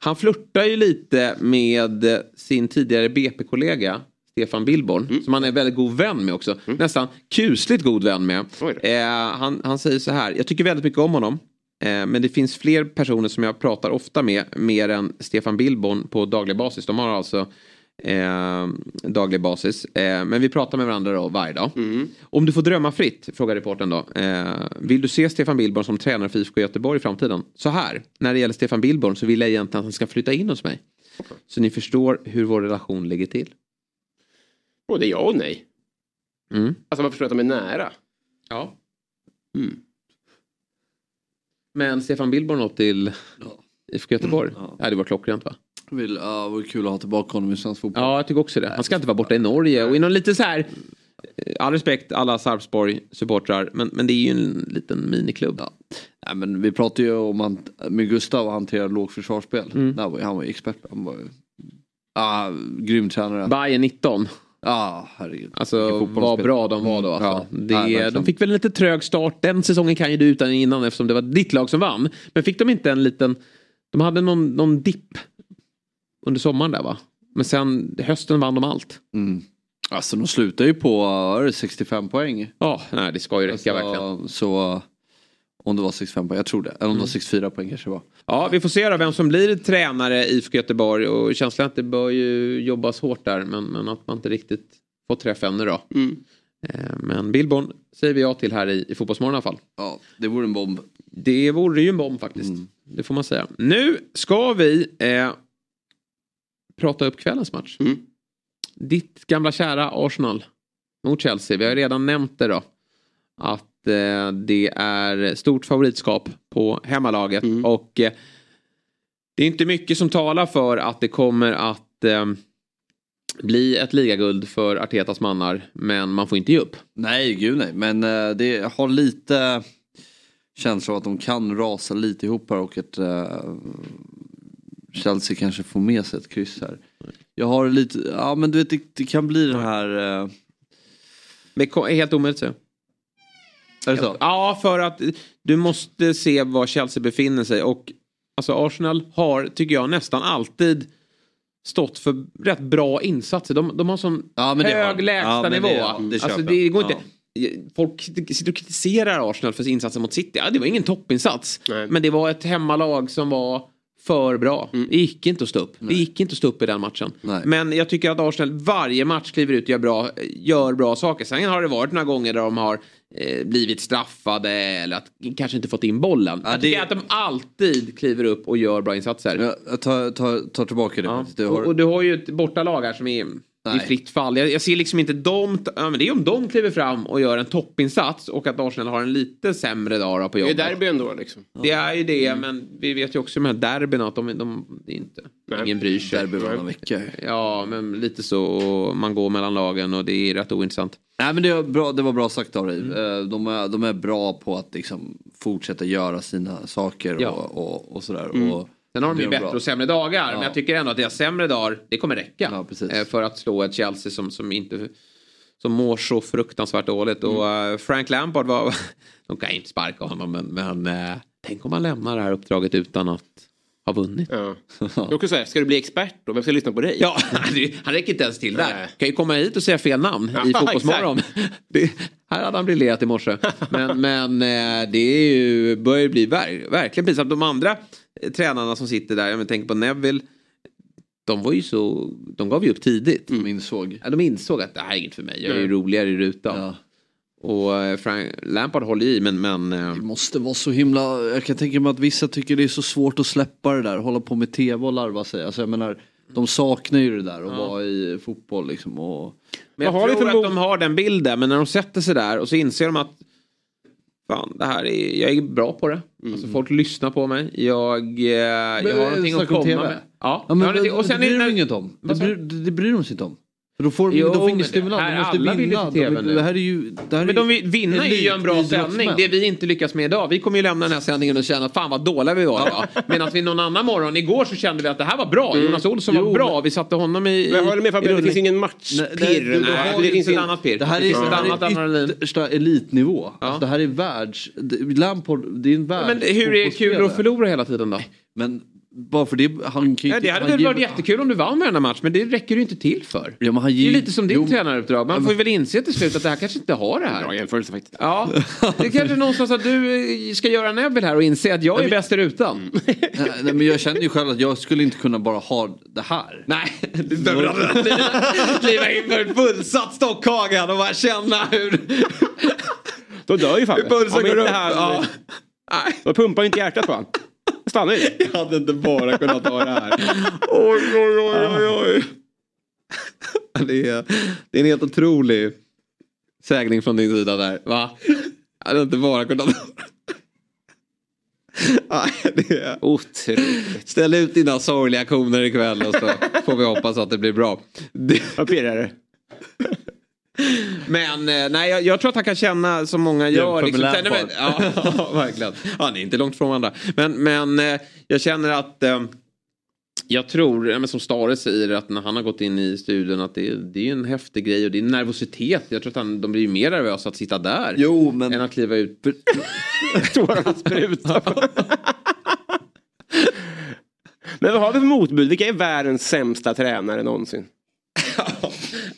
han flörtar ju lite med sin tidigare BP-kollega Stefan Billborn. Som han är väldigt god vän med också. Nästan kusligt god vän med. Eh, han, han säger så här, jag tycker väldigt mycket om honom. Eh, men det finns fler personer som jag pratar ofta med, mer än Stefan Billborn på daglig basis. De har alltså eh, daglig basis. Eh, men vi pratar med varandra då varje dag. Om du får drömma fritt, frågar reportern då. Eh, vill du se Stefan Billborn som tränare för IFK Göteborg i framtiden? Så här, när det gäller Stefan Billborn så vill jag egentligen att han ska flytta in hos mig. Så ni förstår hur vår relation ligger till. Både ja och nej. Mm. Alltså man förstår att de är nära. Ja. Men Stefan Billborn upp till IFK Göteborg? Ja. det var klockrent va? Vill, ja, vore kul att ha tillbaka honom i svensk fotboll. Ja, jag tycker också det. Han ska inte vara borta i Norge och i någon lite så här... eh, All respekt alla Sarpsborg-supportrar, men, men det är ju en liten miniklubb. Ja. Nej, men vi pratade ju om han, med Gustav och hantera lågt försvarsspel. Mm. Där var, ju- han var ju expert. Han var ju, ah, grym tränare. Bayern 19. Ja, herregud. Alltså vad bra de var då. Mm, Alltså. ja. det, verkligen. de fick väl en lite trög start. Den säsongen kan ju du utan innan eftersom det var ditt lag som vann. Men fick de inte en liten... De hade någon, någon dipp under sommaren där va? Men sen hösten vann de allt. Mm. Alltså de slutar ju på vad är det, 65 poäng. Ja, nej, det ska ju räcka alltså, verkligen. Så om det var 65 poäng, jag tror det. Eller om det Mm. var 64 poäng kanske det var. Ja, vi får se då vem som blir tränare i IFK Göteborg. Och känslan är att det bör ju jobbas hårt där. Men, men att man inte riktigt fått träff ännu då. Eh, Men Billborn säger vi ja till här i, i Fotbollsmorgon i alla fall. Ja, det vore en bomb. Det vore ju en bomb faktiskt. Det får man säga. Nu ska vi eh, prata upp kvällens match. Ditt gamla kära Arsenal mot Chelsea. Vi har redan nämnt det då. Att eh, det är stort favoritskap på hemmalaget. Och eh, det är inte mycket som talar för att det kommer att eh, bli ett ligaguld för Artetas mannar. Men man får inte ge upp. Nej, gud nej. Men eh, det har lite känsla av att de kan rasa lite ihop här och att eh, Chelsea kanske får med sig ett kryss här. Jag har lite, ja men du vet det, det kan bli den här... Eh, Det är helt omöjligt så. Är det så? Ja, för att du måste se var Chelsea befinner sig. Och alltså Arsenal har, tycker jag, nästan alltid stått för rätt bra insatser. De, de har sån Ja, men har hög de. lägsta Ja, men det- det alltså, det går inte... Folk sitter och kritiserar Arsenal för insatser mot City. Ja, det var ingen toppinsats. Men det var ett hemmalag som var för bra. Det gick inte att stå upp. Det gick inte att stå upp i den matchen. Men jag tycker att Arsenal varje match kliver ut och gör bra, gör bra saker. Sen har det varit några gånger där de har eh, blivit straffade eller att kanske inte fått in bollen. jag tycker att de alltid kliver upp och gör bra insatser. Jag tar, tar, tar tillbaka det. Det Och, har, och du har ju ett bortalag här som är i Nej. fritt fall. Jag, jag ser liksom inte dem, ja, men det är om de kliver fram och gör en toppinsats och att Arsenal har en lite sämre dag då på Det är jobbet. derby ändå liksom. Det är ju det, men vi vet ju också de här derbyna att de, de det är inte, ingen bryr sig. Derby varannan vecka. Ja, men lite så. Man går mellan lagen och det är rätt ointressant. Nej men det, var bra, det var bra sagt av dig. Mm. Eh, De, är, de är bra på att liksom fortsätta göra sina saker Ja. och, och, och sådär. Mm. Och, Sen har de ju bättre bra. och sämre dagar. Ja. Men jag tycker ändå att deras sämre dagar, det kommer räcka. eh, För att slå ett Chelsea som, som inte som mår så fruktansvärt dåligt. Och eh, Frank Lampard var, de kan inte sparka honom men, men eh, tänk om han lämnar det här uppdraget utan att ha vunnit. Ja. Jag säga, ska du bli expert då? Vem ska lyssna på dig? Ja, han räcker inte ens till där. Kan ju komma hit och säga fel namn Ja, i Fotbollsmorgon. Det, här hade han briljerat i morse. Men, men det är ju, börjar ju bli ver, verkligen pinsamt. De andra tränarna som sitter där, jag tänker på Neville. De var ju så, de gav ju upp tidigt. De insåg. Ja, de insåg att det här är inget för mig, jag är ju roligare i rutan. Och eh, Frank Lampard håller i men... men eh, Det måste vara så himla, jag kan tänka mig att vissa tycker det är så svårt att släppa det där, hålla på med tv och larva sig. Alltså jag menar, de saknar ju det där att vara i fotboll liksom. Och... Men jag vi tror att de har den bilden men när de sätter sig där och så inser de att Fan, det här är, jag är bra på det. Alltså, folk lyssnar på mig. Jag, eh, jag har någonting att komma TV. med. Ja, Ja, men, och sen det bryr de inget om. Det bryr, det bryr de sig inte om. För då får Jo, de får ingen det- stimulans, här de måste alla vill vinna. till TV De, nu. det här är ju... Det här Men de vill vinna är ju en bra sändning. Det vi inte lyckas med idag. Vi kommer ju lämna den här sändningen och känna att fan vad dåliga vi var idag. Medan vi någon annan morgon, igår så kände vi att det här var bra. Mm. Jonas Olsson var Jo, bra. Vi satte honom i... Men jag håller med Fabian, det finns ingen matchpirr. det ju finns ett annat pirr. Det här Det är, annat det här är yttersta elitnivå. Alltså, det här är världs... det- Lampard, det är en världs... Men hur är det kul att förlora hela tiden då? Men bara för det, han kan ju Ja, det hade han väl ger- varit jättekul om du vann varenda match men det räcker ju inte till för. Ja, men han Det är ger, lite som ditt Jo, tränaruppdrag. Man Ja, får ju men- väl inse till slut att det här kanske inte har det här. Bra jämförelse faktiskt. Ja, det är kanske någonstans att du eh, ska göra Neville här och inse att jag är bäst i rutan. Nej, nej, men jag känner ju själv att jag skulle inte kunna bara ha det här. Nej, du behöver aldrig kliva in för ett fullsatt Stockhagen och bara känna hur... Då dör ju Fabbe. Hur pulsen går inte upp. Ja. Då pumpar ju inte hjärtat på han. Stannar ju det. Jag hade inte bara kunnat ha det här. Oj, oj, oj, oj, oj. Det är, det är en helt otrolig sägning från din sida där. Va? Jag hade inte bara kunnat ha det. Nej, det är... Otroligt. Ställ ut dina sorgliga koner ikväll och så får vi hoppas att det blir bra. Det... Vad pirrar det? Men eh, nej, jag, jag tror att han kan känna som många gör. Liksom, Sen, men, ja, ja, verkligen. Han är inte långt från varandra. Men, men eh, jag känner att eh, jag tror, ja, som Stare säger, att när han har gått in i studion att det, är- det är en häftig grej och det är nervositet. Jag tror att han, de blir mer nervösa att sitta där Jo, men... än att kliva ut. Tårarna sprutar. Men vad har vi för motbud? Vilka är världens sämsta tränare någonsin?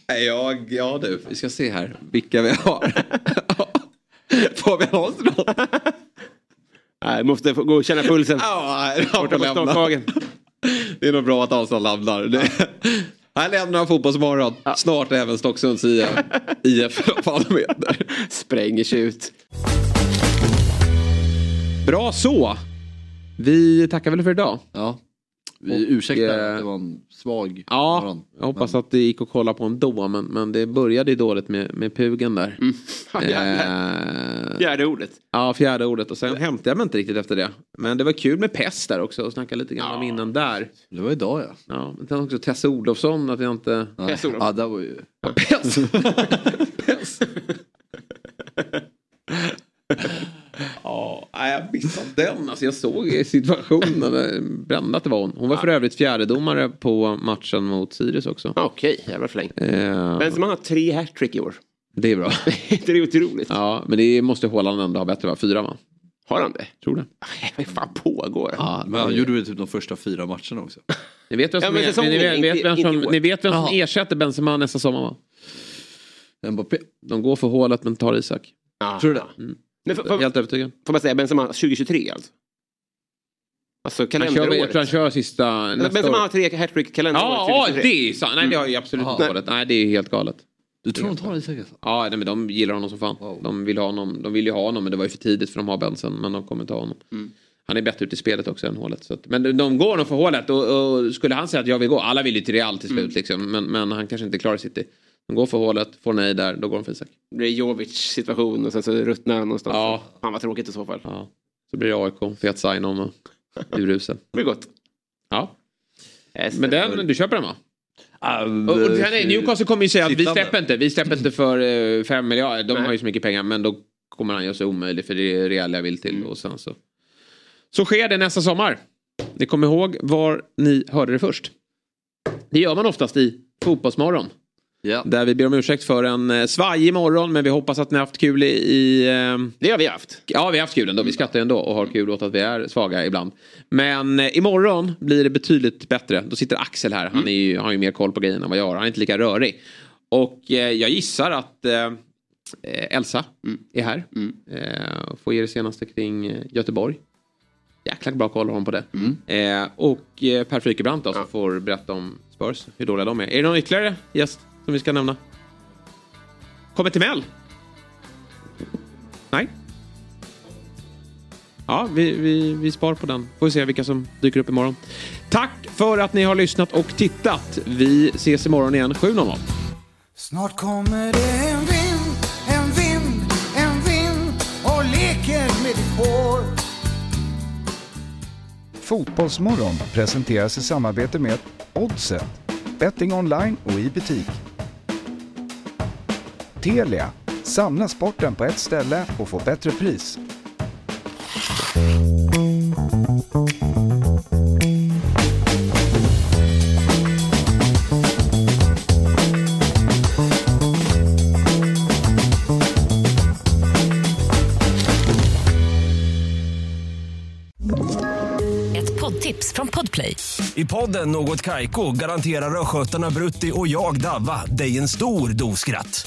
Jag, ja du, vi ska se här vilka vi har. Fabian Holmström. Nej, måste gå och känna pulsen. Ja, får Borta på lämna. Stockhagen. Det är nog bra att Arsenal lämnar. Det... Här lämnar Fotbollsmorgon. Snart även Stocksunds IF. IF Parameter. Spränger sig ut. Bra så. Vi tackar väl för idag. Ja. Vi ursäktar eh, att det var en svag Ja, morgon. jag hoppas att det gick att kolla på ändå. Men, men det började ju dåligt med, med pugen där. Ja, jävlar. Eh, Fjärde ordet. Ja, fjärde ordet. Och sen hämtade jag mig inte riktigt efter det. Men det var kul med pest där också. Och snacka lite gamla minnen där. Det var idag ja. Ja, men sen också Tessa Olofsson. Att jag inte... Ja, Pest, ja det var ju... Pest! Pest! Ja, nej, jag missade den. Alltså, jag såg i situationen. Brände att det var hon. Hon var för övrigt fjärdedomare på matchen mot Sirius också. Okej, jävla fläng. Eh, Benzema har tre hattrick i år. det är bra. det är otroligt. Ja, men det måste Haaland ändå ha bättre va? Fyra va? Har han det? Tror det. Vad fan pågår? Ja, Men han gjorde väl typ de första fyra matcherna också. Ni vet vem Ja, som, men är, ni vet, vet inte- vem som, ni vet vem som ersätter Benzema nästa sommar va? Mbappé. De går för hålet men tar Isak. Ja. Tror du det? Mm. Men får, får, Helt övertygad. får man säga Benzema 2023 alltså? Alltså Han kör, kalenderåret. jag tror han kör sista nästa Benzema år. har tre hattrick kalenderåret Ja, ja, 2023. det är sant. Nej, det har ju absolut inte Nej. varit. Nej, det är helt galet. Du tror de tar Isak alltså? Ja, nej, men de gillar honom som fan. Wow. De, vill ha honom, de vill ju ha honom, men det var ju för tidigt för de har Benson. Men de kommer ta honom. Mm. Han är bättre ute i spelet också än hålet. Så att, men de, de går nog för hålet. Och, och skulle han säga att jag vill gå, alla vill ju till Real till slut Mm. liksom. Men, men han kanske inte klarar City. De går för hålet, får nej där, då går de för Isak. Det blir Jovic situation och sen så ruttnar han någonstans. Ja. Fan vad tråkigt i så fall. Ja. Så blir det AIK, fet sign om och urusel. Det blir gott. Ja. Men den, du köper den va? Uh, Och, och, nej, Newcastle kommer ju säga att vi släpper inte, vi släpper inte för eh, fem miljarder. De har ju så mycket pengar men då kommer han göra sig omöjlig för det är Real jag vill till. Och sen så. så sker det nästa sommar. Ni kommer ihåg var ni hörde det först. Det gör man oftast i Fotbollsmorgon. Där vi ber om ursäkt för en eh, svajig morgon men vi hoppas att ni har haft kul i... i eh... Det har vi haft. Ja vi har haft kul ändå. Vi skrattar ju ändå och har kul åt att vi är svaga ibland. Men eh, imorgon blir det betydligt bättre. Då sitter Axel här. Han är ju, har ju mer koll på grejerna än vad jag har. Han är inte lika rörig. Och eh, jag gissar att Elsa är här. Eh, får ge det senaste kring Göteborg. Jäkla bra koll har hon på det. Eh, och Per Frykebrant då, som får berätta om Spurs. Hur dåliga de är. Är det någon ytterligare gäst som vi ska nämna? Kommer Timell? Nej? Ja, vi, vi, vi spar på den. Får vi se vilka som dyker upp imorgon. Tack för att ni har lyssnat och tittat. Vi ses imorgon igen 7.00. Snart kommer det en vind, en vind, en vind och leker med ditt hår. Fotbollsmorgon presenteras i samarbete med Oddset, betting online och i butik. Telia, samla sporten på ett ställe och få bättre pris. Ett poddtips från Podplay. I podden Något Kaiko garanterar östgötarna Brutti och jag, Davva, dig en stor dos skratt.